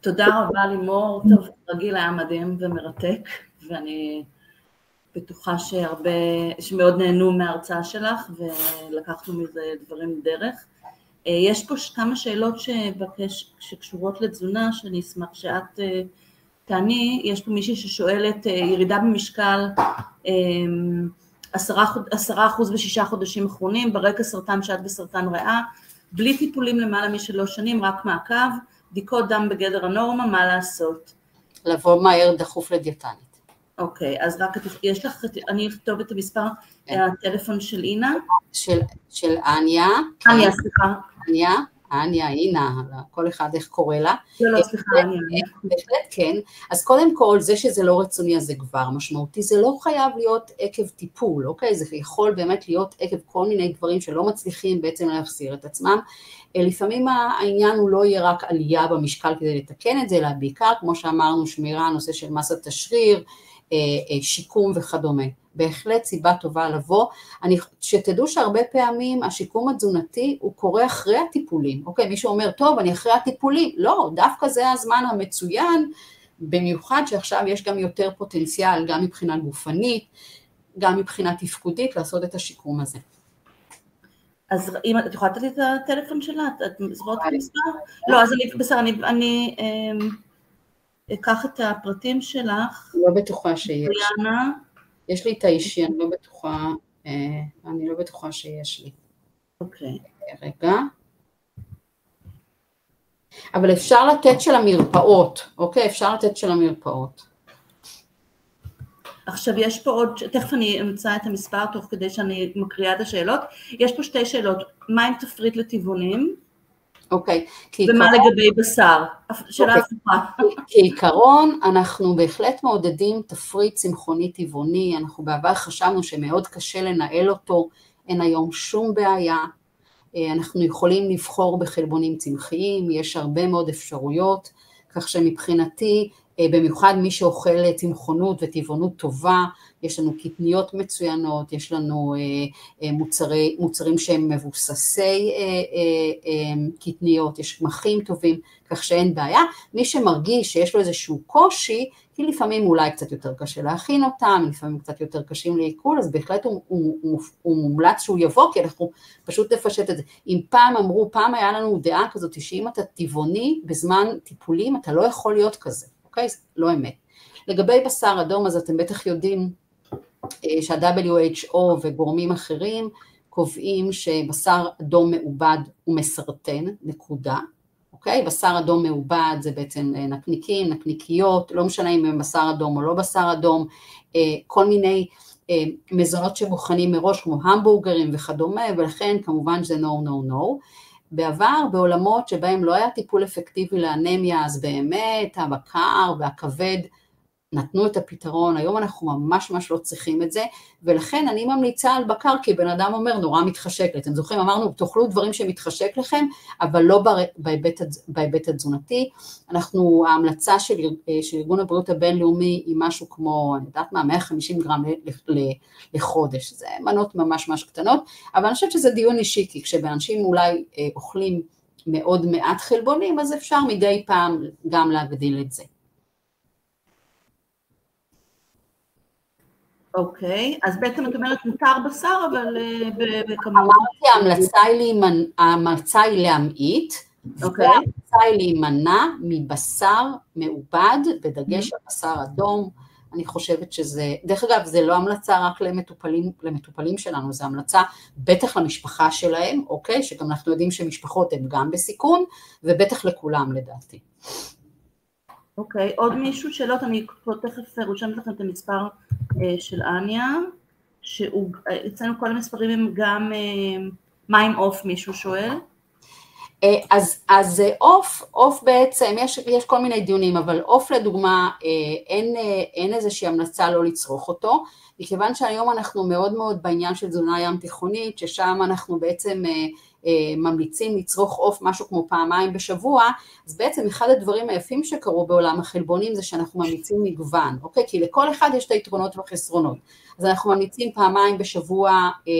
תודה רבה לימור, טוב, רגיל היה מדהים ומרתק, ואני בטוחה שהרבה, שמאוד נהנו מההרצאה שלך ולקחנו מזה דברים דרך. אה, יש פה כמה שאלות שבקש, שקשורות לתזונה, שאני אשמח שאת אה, תעני. יש פה מישהי ששואלת, אה, ירידה במשקל עשרה אחוז בשישה חודשים אחרונים, ברקע סרטן שד וסרטן ריאה, בלי טיפולים למעלה משלוש שנים, רק מעקב, בדיקות דם בגדר הנורמה, מה לעשות? לבוא מהר דחוף לדיאטנית. אוקיי, אז רק יש לך, אני אכתוב את המספר כן. הטלפון של אינה? של, של אניה. אניה. סליחה. אניה, אניה, אינה, כל אחד איך קורא לה. לא, לא, סליחה, אניה. בהחלט כן. אז קודם כל, זה שזה לא רצוני אז זה כבר משמעותי, זה לא חייב להיות עקב טיפול, אוקיי? זה יכול באמת להיות עקב כל מיני דברים שלא מצליחים בעצם להחזיר את עצמם. אה, לפעמים העניין הוא לא יהיה רק עלייה במשקל כדי לתקן את זה, אלא בעיקר, כמו שאמרנו, שמירה, נושא של מסת השריר, שיקום וכדומה. בהחלט סיבה טובה לבוא. אני, שתדעו שהרבה פעמים השיקום התזונתי הוא קורה אחרי הטיפולים, אוקיי? מישהו אומר, טוב, אני אחרי הטיפולים, לא, דווקא זה הזמן המצוין, במיוחד שעכשיו יש גם יותר פוטנציאל, גם מבחינה גופנית, גם מבחינה תפקודית, לעשות את השיקום הזה. אז אם את יכולה לתת לי את הטלפון שלה? את זוכרת את המספר? לא, אז אני, בסדר, אני, אני אמ, אקח את הפרטים שלך. לא בטוחה שיש. דיאנה. יש לי את האישי, אני לא בטוחה, אה, אני לא בטוחה שיש לי. אוקיי. רגע. אבל אפשר לתת של המרפאות, אוקיי? אפשר לתת של המרפאות. עכשיו יש פה עוד, תכף אני אמצא את המספר תוך כדי שאני מקריאה את השאלות, יש פה שתי שאלות, מה עם תפריט לטבעונים? אוקיי. ומה לגבי בשר? שאלה אוקיי. הפוכה. [laughs] כעיקרון אנחנו בהחלט מעודדים תפריט צמחוני טבעוני, אנחנו בעבר חשבנו שמאוד קשה לנהל אותו, אין היום שום בעיה, אה, אנחנו יכולים לבחור בחלבונים צמחיים, יש הרבה מאוד אפשרויות, כך שמבחינתי במיוחד מי שאוכל צמחונות וטבעונות טובה, יש לנו קטניות מצוינות, יש לנו אה, מוצרי, מוצרים שהם מבוססי קטניות, יש קמחים טובים, כך שאין בעיה. מי שמרגיש שיש לו איזשהו קושי, כי לפעמים אולי קצת יותר קשה להכין אותם, לפעמים קצת יותר קשים לעיכול, אז בהחלט הוא, הוא, הוא, הוא מומלץ שהוא יבוא, כי אנחנו פשוט נפשט את זה. אם פעם אמרו, פעם היה לנו דעה כזאת, שאם אתה טבעוני בזמן טיפולים, אתה לא יכול להיות כזה, זה לא אמת. לגבי בשר אדום, אז אתם בטח יודעים אה, שה-WHO וגורמים אחרים קובעים שבשר אדום מעובד הוא מסרטן, נקודה. אוקיי? בשר אדום מעובד זה בעצם אה, נקניקים, נקניקיות, לא משנה אם הם בשר אדום או לא בשר אדום, אה, כל מיני מזונות שמוכנים מראש כמו המבורגרים וכדומה, ולכן כמובן שזה no no no. בעבר בעולמות שבהם לא היה טיפול אפקטיבי לאנמיה, אז באמת הבקר והכבד נתנו את הפתרון, היום אנחנו ממש ממש לא צריכים את זה, ולכן אני ממליצה על בקר, כי בן אדם אומר נורא מתחשק לי, אתם זוכרים, אמרנו תאכלו דברים שמתחשק לכם, אבל לא בהיבט, התזונתי, אנחנו, ההמלצה של, של ארגון הבריאות הבינלאומי היא משהו כמו, אני יודעת מה, 150 גרם לחודש, זה מנות ממש ממש קטנות, אבל אני חושבת שזה דיון אישי, כי כשאנשים אולי אה, אוכלים מאוד מעט חלבונים, אז אפשר מדי פעם גם להגדיל את זה. אוקיי, אז בעצם את אומרת מותר בשר, אבל אה, בכמובן... אמרתי, ההמלצה היא להמעיט, אוקיי. וההמלצה היא להימנע מבשר מעובד, בדגש על בשר אדום. אני חושבת שזה, דרך אגב, זה לא המלצה רק למטופלים, למטופלים שלנו, זה המלצה בטח למשפחה שלהם, אוקיי? שגם אנחנו יודעים שמשפחות הן גם בסיכון, ובטח לכולם לדעתי. אוקיי, עוד מישהו? שאלות? אני פה תכף רושמת לכם את המספר אה, של אניה, שהוא, אה, כל המספרים הם גם, אה, עם עוף מישהו שואל? אז, אז עוף, עוף בעצם, יש, יש כל מיני דיונים, אבל עוף לדוגמה, אין, אין איזושהי המלצה לא לצרוך אותו, מכיוון שהיום אנחנו מאוד מאוד בעניין של תזונה ים תיכונית, ששם אנחנו בעצם אה, ממליצים לצרוך עוף משהו כמו פעמיים בשבוע, אז בעצם אחד הדברים היפים שקרו בעולם החלבונים זה שאנחנו ממליצים מגוון, אוקיי? כי לכל אחד יש את היתרונות והחסרונות. אז אנחנו ממליצים פעמיים בשבוע, אה,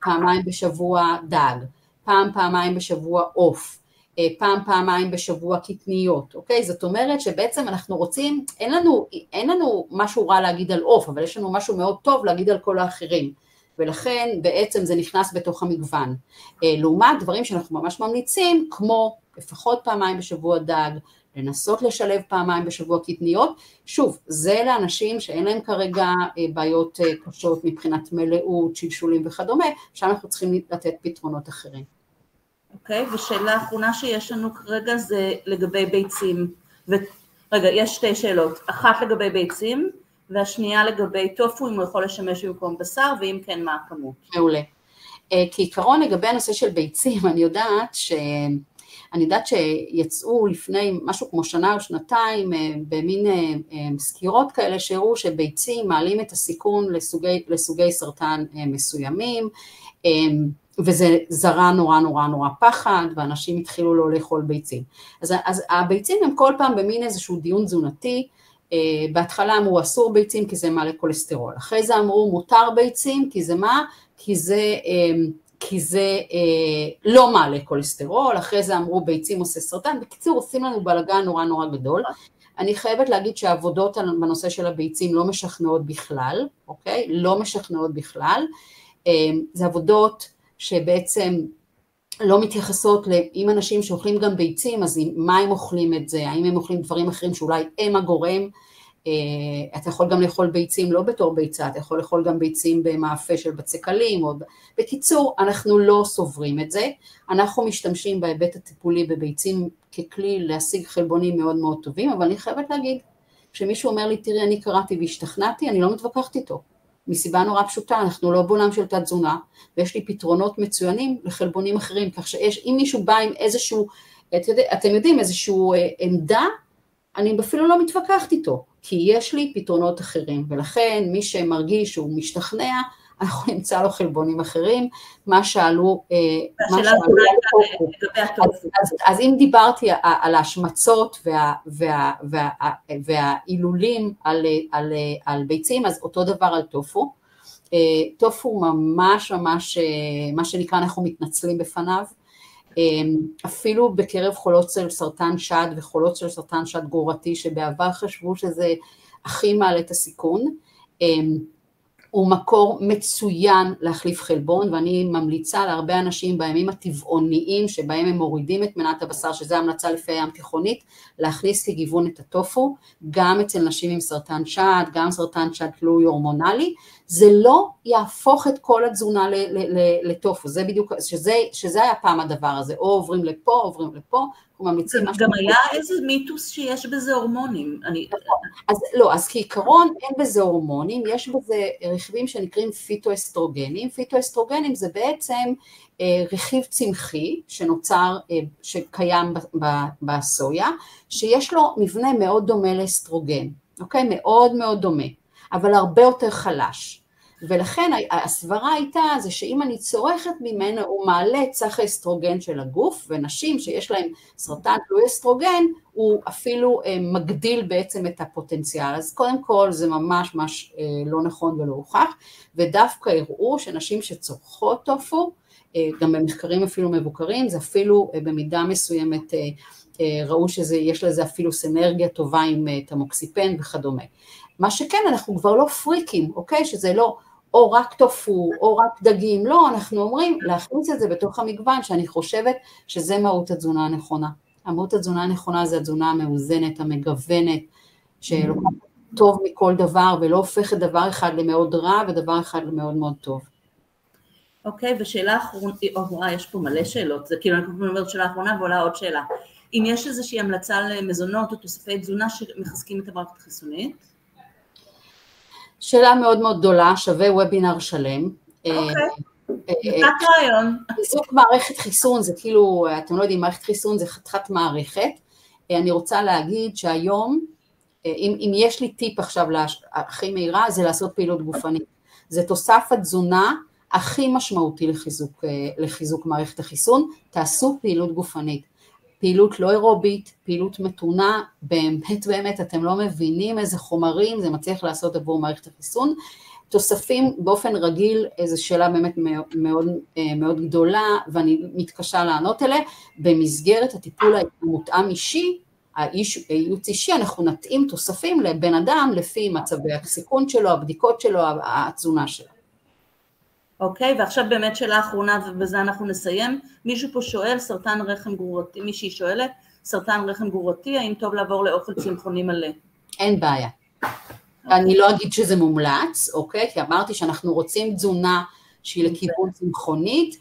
פעמיים בשבוע דג, פעם פעמיים בשבוע עוף. אה, פעם פעמיים בשבוע קטניות, אוקיי? זאת אומרת שבעצם אנחנו רוצים, אין לנו, אין לנו משהו רע להגיד על עוף, אבל יש לנו משהו מאוד טוב להגיד על כל האחרים. ולכן בעצם זה נכנס בתוך המגוון. אה, לעומת דברים שאנחנו ממש ממליצים, כמו לפחות פעמיים בשבוע דג, לנסות לשלב פעמיים בשבוע קטניות, שוב, זה לאנשים שאין להם כרגע אה, בעיות אה, קשות מבחינת מלאות, שלשולים וכדומה, שם אנחנו צריכים לתת פתרונות אחרים. אוקיי, okay, ושאלה אחרונה שיש לנו כרגע זה לגבי ביצים. ו... רגע, יש שתי שאלות, אחת לגבי ביצים, והשנייה לגבי טופו, אם הוא יכול לשמש במקום בשר, ואם כן, מה הכמות. מעולה. אה, כעיקרון לגבי הנושא של ביצים, [laughs] אני יודעת ש... אני יודעת שיצאו לפני משהו כמו שנה או שנתיים אה, במין אה, סקירות כאלה שהראו שביצים מעלים את הסיכון לסוגי, לסוגי סרטן מסוימים וזה זרה נורא נורא נורא פחד ואנשים התחילו לא לאכול ביצים. אז, אז הביצים הם כל פעם במין איזשהו דיון תזונתי בהתחלה אמרו אסור ביצים כי זה מעלה כולסטרול, אחרי זה אמרו מותר ביצים כי זה מה? כי זה, כי זה לא מעלה כולסטרול, אחרי זה אמרו ביצים עושה סרטן, בקיצור עושים לנו בלאגן נורא נורא גדול. אני חייבת להגיד שהעבודות בנושא של הביצים לא משכנעות בכלל, אוקיי? לא משכנעות בכלל. זה עבודות שבעצם לא מתייחסות אם אנשים שאוכלים גם ביצים, אז מה הם אוכלים את זה, האם הם אוכלים דברים אחרים שאולי הם הגורם, אתה יכול גם לאכול ביצים לא בתור ביצה, אתה יכול לאכול גם ביצים במאפה של בצקלים, או... בקיצור, אנחנו לא סוברים את זה, אנחנו משתמשים בהיבט הטיפולי בביצים ככלי להשיג חלבונים מאוד מאוד טובים, אבל אני חייבת להגיד, כשמישהו אומר לי, תראי, אני קראתי והשתכנעתי, אני לא מתווכחת איתו. מסיבה נורא פשוטה, אנחנו לא בעולם של תת תזונה, ויש לי פתרונות מצוינים לחלבונים אחרים, כך שאם מישהו בא עם איזשהו, את יודע, אתם יודעים, איזשהו עמדה, אני אפילו לא מתווכחת איתו, כי יש לי פתרונות אחרים, ולכן מי שמרגיש שהוא משתכנע, אנחנו נמצא לו חלבונים אחרים, מה שאלו, מה שאלו אז, אם דיברתי על ההשמצות וה, וה, וה, והעילולים על, על, על ביצים, אז אותו דבר על טופו. טופו ממש ממש, מה שנקרא, אנחנו מתנצלים בפניו. אפילו בקרב חולות של סרטן שד וחולות של סרטן שד גרורתי, שבעבר חשבו שזה הכי מעלה את הסיכון. הוא מקור מצוין להחליף חלבון ואני ממליצה להרבה אנשים בימים הטבעוניים שבהם הם מורידים את מנת הבשר, שזו המלצה לפי הים תיכונית, להכניס כגיוון את הטופו, גם אצל נשים עם סרטן שד, גם סרטן שד תלוי הורמונלי, זה לא יהפוך את כל התזונה לטופו, זה בדיוק, שזה, שזה היה פעם הדבר הזה, או עוברים לפה, עוברים לפה, אנחנו ממליצים. גם היה איזה מיתוס שיש בזה הורמונים. אני... אז לא, אז כעיקרון אין בזה הורמונים, יש בזה רכיבים שנקראים פיטואסטרוגנים, פיטואסטרוגנים זה בעצם אה, רכיב צמחי שנוצר, אה, שקיים בסויה, שיש לו מבנה מאוד דומה לאסטרוגן, אוקיי? מאוד מאוד דומה, אבל הרבה יותר חלש. ולכן הסברה הייתה זה שאם אני צורכת ממנו הוא מעלה את סך האסטרוגן של הגוף ונשים שיש להם סרטן תלוי אסטרוגן הוא אפילו אה, מגדיל בעצם את הפוטנציאל אז קודם כל זה ממש ממש אה, לא נכון ולא הוכח ודווקא הראו שנשים שצורכות טופו אה, גם במחקרים אפילו מבוקרים זה אפילו במידה מסוימת ראו שיש לזה אפילו סנרגיה טובה עם תמוקסיפן וכדומה. מה שכן, אנחנו כבר לא פריקים, אוקיי? שזה לא או רק טופו, או רק דגים, לא, אנחנו אומרים להכניס את זה בתוך המגוון, שאני חושבת שזה מהות התזונה הנכונה. המהות התזונה הנכונה זה התזונה המאוזנת, המגוונת, שלוקחת טוב מכל דבר ולא הופכת דבר אחד למאוד רע ודבר אחד למאוד מאוד טוב. אוקיי, okay, ושאלה אחרונה, או, יש פה מלא שאלות, זה כאילו אני אומרת שאלה אחרונה ועולה עוד שאלה. אם יש איזושהי המלצה למזונות או תוספי תזונה שמחזקים את המערכת החיסונית? שאלה מאוד מאוד גדולה, שווה וובינר שלם. אה, אוקיי, נתת אה, רעיון. חיזוק מערכת חיסון זה כאילו, אתם לא יודעים, מערכת חיסון זה חתיכת מערכת. אה, אני רוצה להגיד שהיום, אם, אם יש לי טיפ עכשיו הכי מהירה, זה לעשות פעילות גופנית. זה תוסף התזונה הכי משמעותי לחיזוק, לחיזוק מערכת החיסון, תעשו פעילות גופנית. פעילות לא אירובית, פעילות מתונה, באמת באמת אתם לא מבינים איזה חומרים זה מצליח לעשות עבור מערכת החיסון. תוספים באופן רגיל, איזו שאלה באמת מאוד, מאוד גדולה ואני מתקשה לענות עליה, במסגרת הטיפול המותאם אישי, הייעוץ אישי, אנחנו נתאים תוספים לבן אדם לפי מצבי הסיכון שלו, הבדיקות שלו, התזונה שלו. אוקיי, ועכשיו באמת שאלה אחרונה ובזה אנחנו נסיים. מישהו פה שואל, סרטן רחם גרורתי, מישהי שואלת, סרטן רחם גרורתי, האם טוב לעבור לאוכל צמחוני מלא? אין בעיה. אוקיי. אני לא אגיד שזה מומלץ, אוקיי? כי אמרתי שאנחנו רוצים תזונה שהיא. לכיוון צמחונית,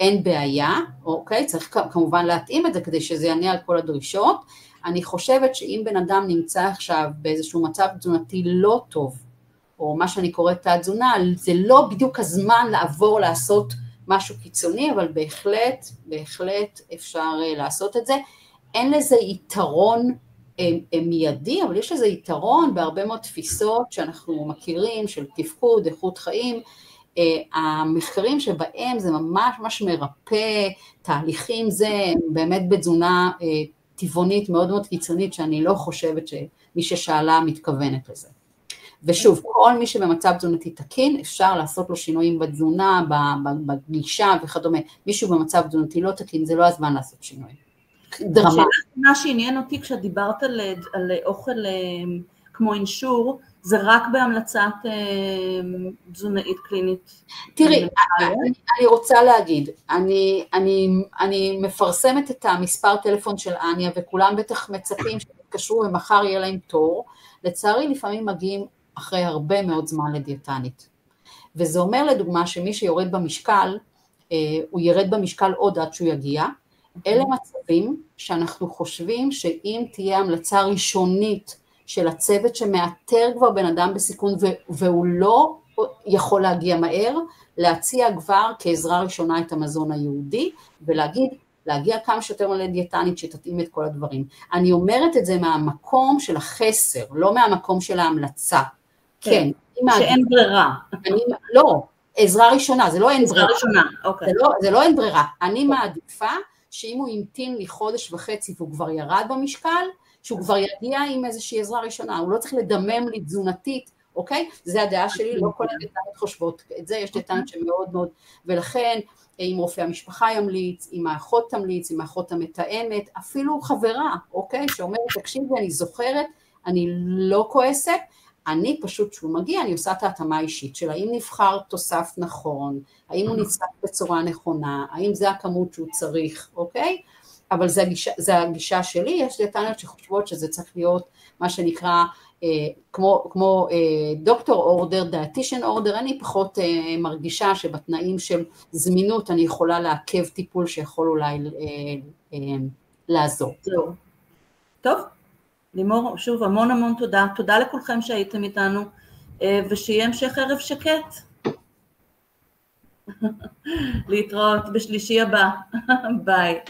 אין בעיה, אוקיי? צריך כמובן להתאים את זה כדי שזה יענה על כל הדרישות. אני חושבת שאם בן אדם נמצא עכשיו באיזשהו מצב תזונתי לא טוב, או מה שאני קוראת תת-תזונה, זה לא בדיוק הזמן לעבור לעשות משהו קיצוני, אבל בהחלט, בהחלט אפשר אה, לעשות את זה. אין לזה יתרון אה, אה, מיידי, אבל יש לזה יתרון בהרבה מאוד תפיסות שאנחנו מכירים, של תפקוד, איכות חיים. המחקרים שבהם זה ממש ממש מרפא, תהליכים זה באמת בתזונה טבעונית מאוד מאוד קיצונית, שאני לא חושבת ש... מי ששאלה מתכוונת לזה. ושוב, כל מי שבמצב תזונתי תקין, אפשר לעשות לו שינויים בתזונה, בגישה וכדומה. מישהו במצב תזונתי לא תקין, זה לא הזמן לעשות שינויים. דרמה. מה שעניין אותי כשאת דיברת על, על אוכל אה, כמו אינשור, זה רק בהמלצת אה, תזונאית קלינית. תראי, אני, אני רוצה להגיד, אני, אני, אני מפרסמת את המספר טלפון של אניה וכולם בטח מצפים שיתקשרו ומחר יהיה להם תור, לצערי לפעמים מגיעים אחרי הרבה מאוד זמן לדיאטנית. וזה אומר לדוגמה שמי שיורד במשקל, אה, הוא ירד במשקל עוד עד שהוא יגיע, אלה מצבים שאנחנו חושבים שאם תהיה המלצה ראשונית של הצוות שמאתר כבר בן אדם בסיכון והוא לא יכול להגיע מהר, להציע כבר כעזרה ראשונה את המזון היהודי ולהגיד להגיע כמה שיותר מלא דיאטנית שתתאים את כל הדברים. אני אומרת את זה מהמקום של החסר, לא מהמקום של ההמלצה. כן. כן שאין ברירה. אני, לא, עזרה ראשונה, זה לא אין ברירה. עזרה ראשונה, אוקיי. זה לא, זה לא אין ברירה. אני מעדיפה שאם הוא המתין לי חודש וחצי והוא כבר ירד במשקל, שהוא כבר יגיע עם איזושהי עזרה ראשונה, הוא לא צריך לדמם לי תזונתית, אוקיי? זה הדעה שלי, לא כל הדיאטנות חושבות את זה, יש דיאטנות שמאוד מאוד, ולכן אם רופא המשפחה ימליץ, אם האחות תמליץ, אם האחות המתאמת, אפילו חברה, אוקיי? שאומרת, תקשיבי, אני זוכרת, אני לא כועסת, אני פשוט, כשהוא מגיע, אני עושה את ההתאמה האישית של האם נבחר תוסף נכון, האם הוא נצטרך בצורה נכונה, האם זה הכמות שהוא צריך, אוקיי? אבל זה הגישה, זה הגישה שלי, יש דיאטניות שחושבות שזה צריך להיות מה שנקרא אה, כמו, כמו אה, דוקטור אורדר, דיאטישן אורדר, אני פחות אה, מרגישה שבתנאים של זמינות אני יכולה לעכב טיפול שיכול אולי אה, אה, לעזור. טוב, לימור, שוב המון המון תודה, תודה לכולכם שהייתם איתנו אה, ושיהיה המשך ערב שקט. [laughs] להתראות בשלישי הבא, [laughs] ביי.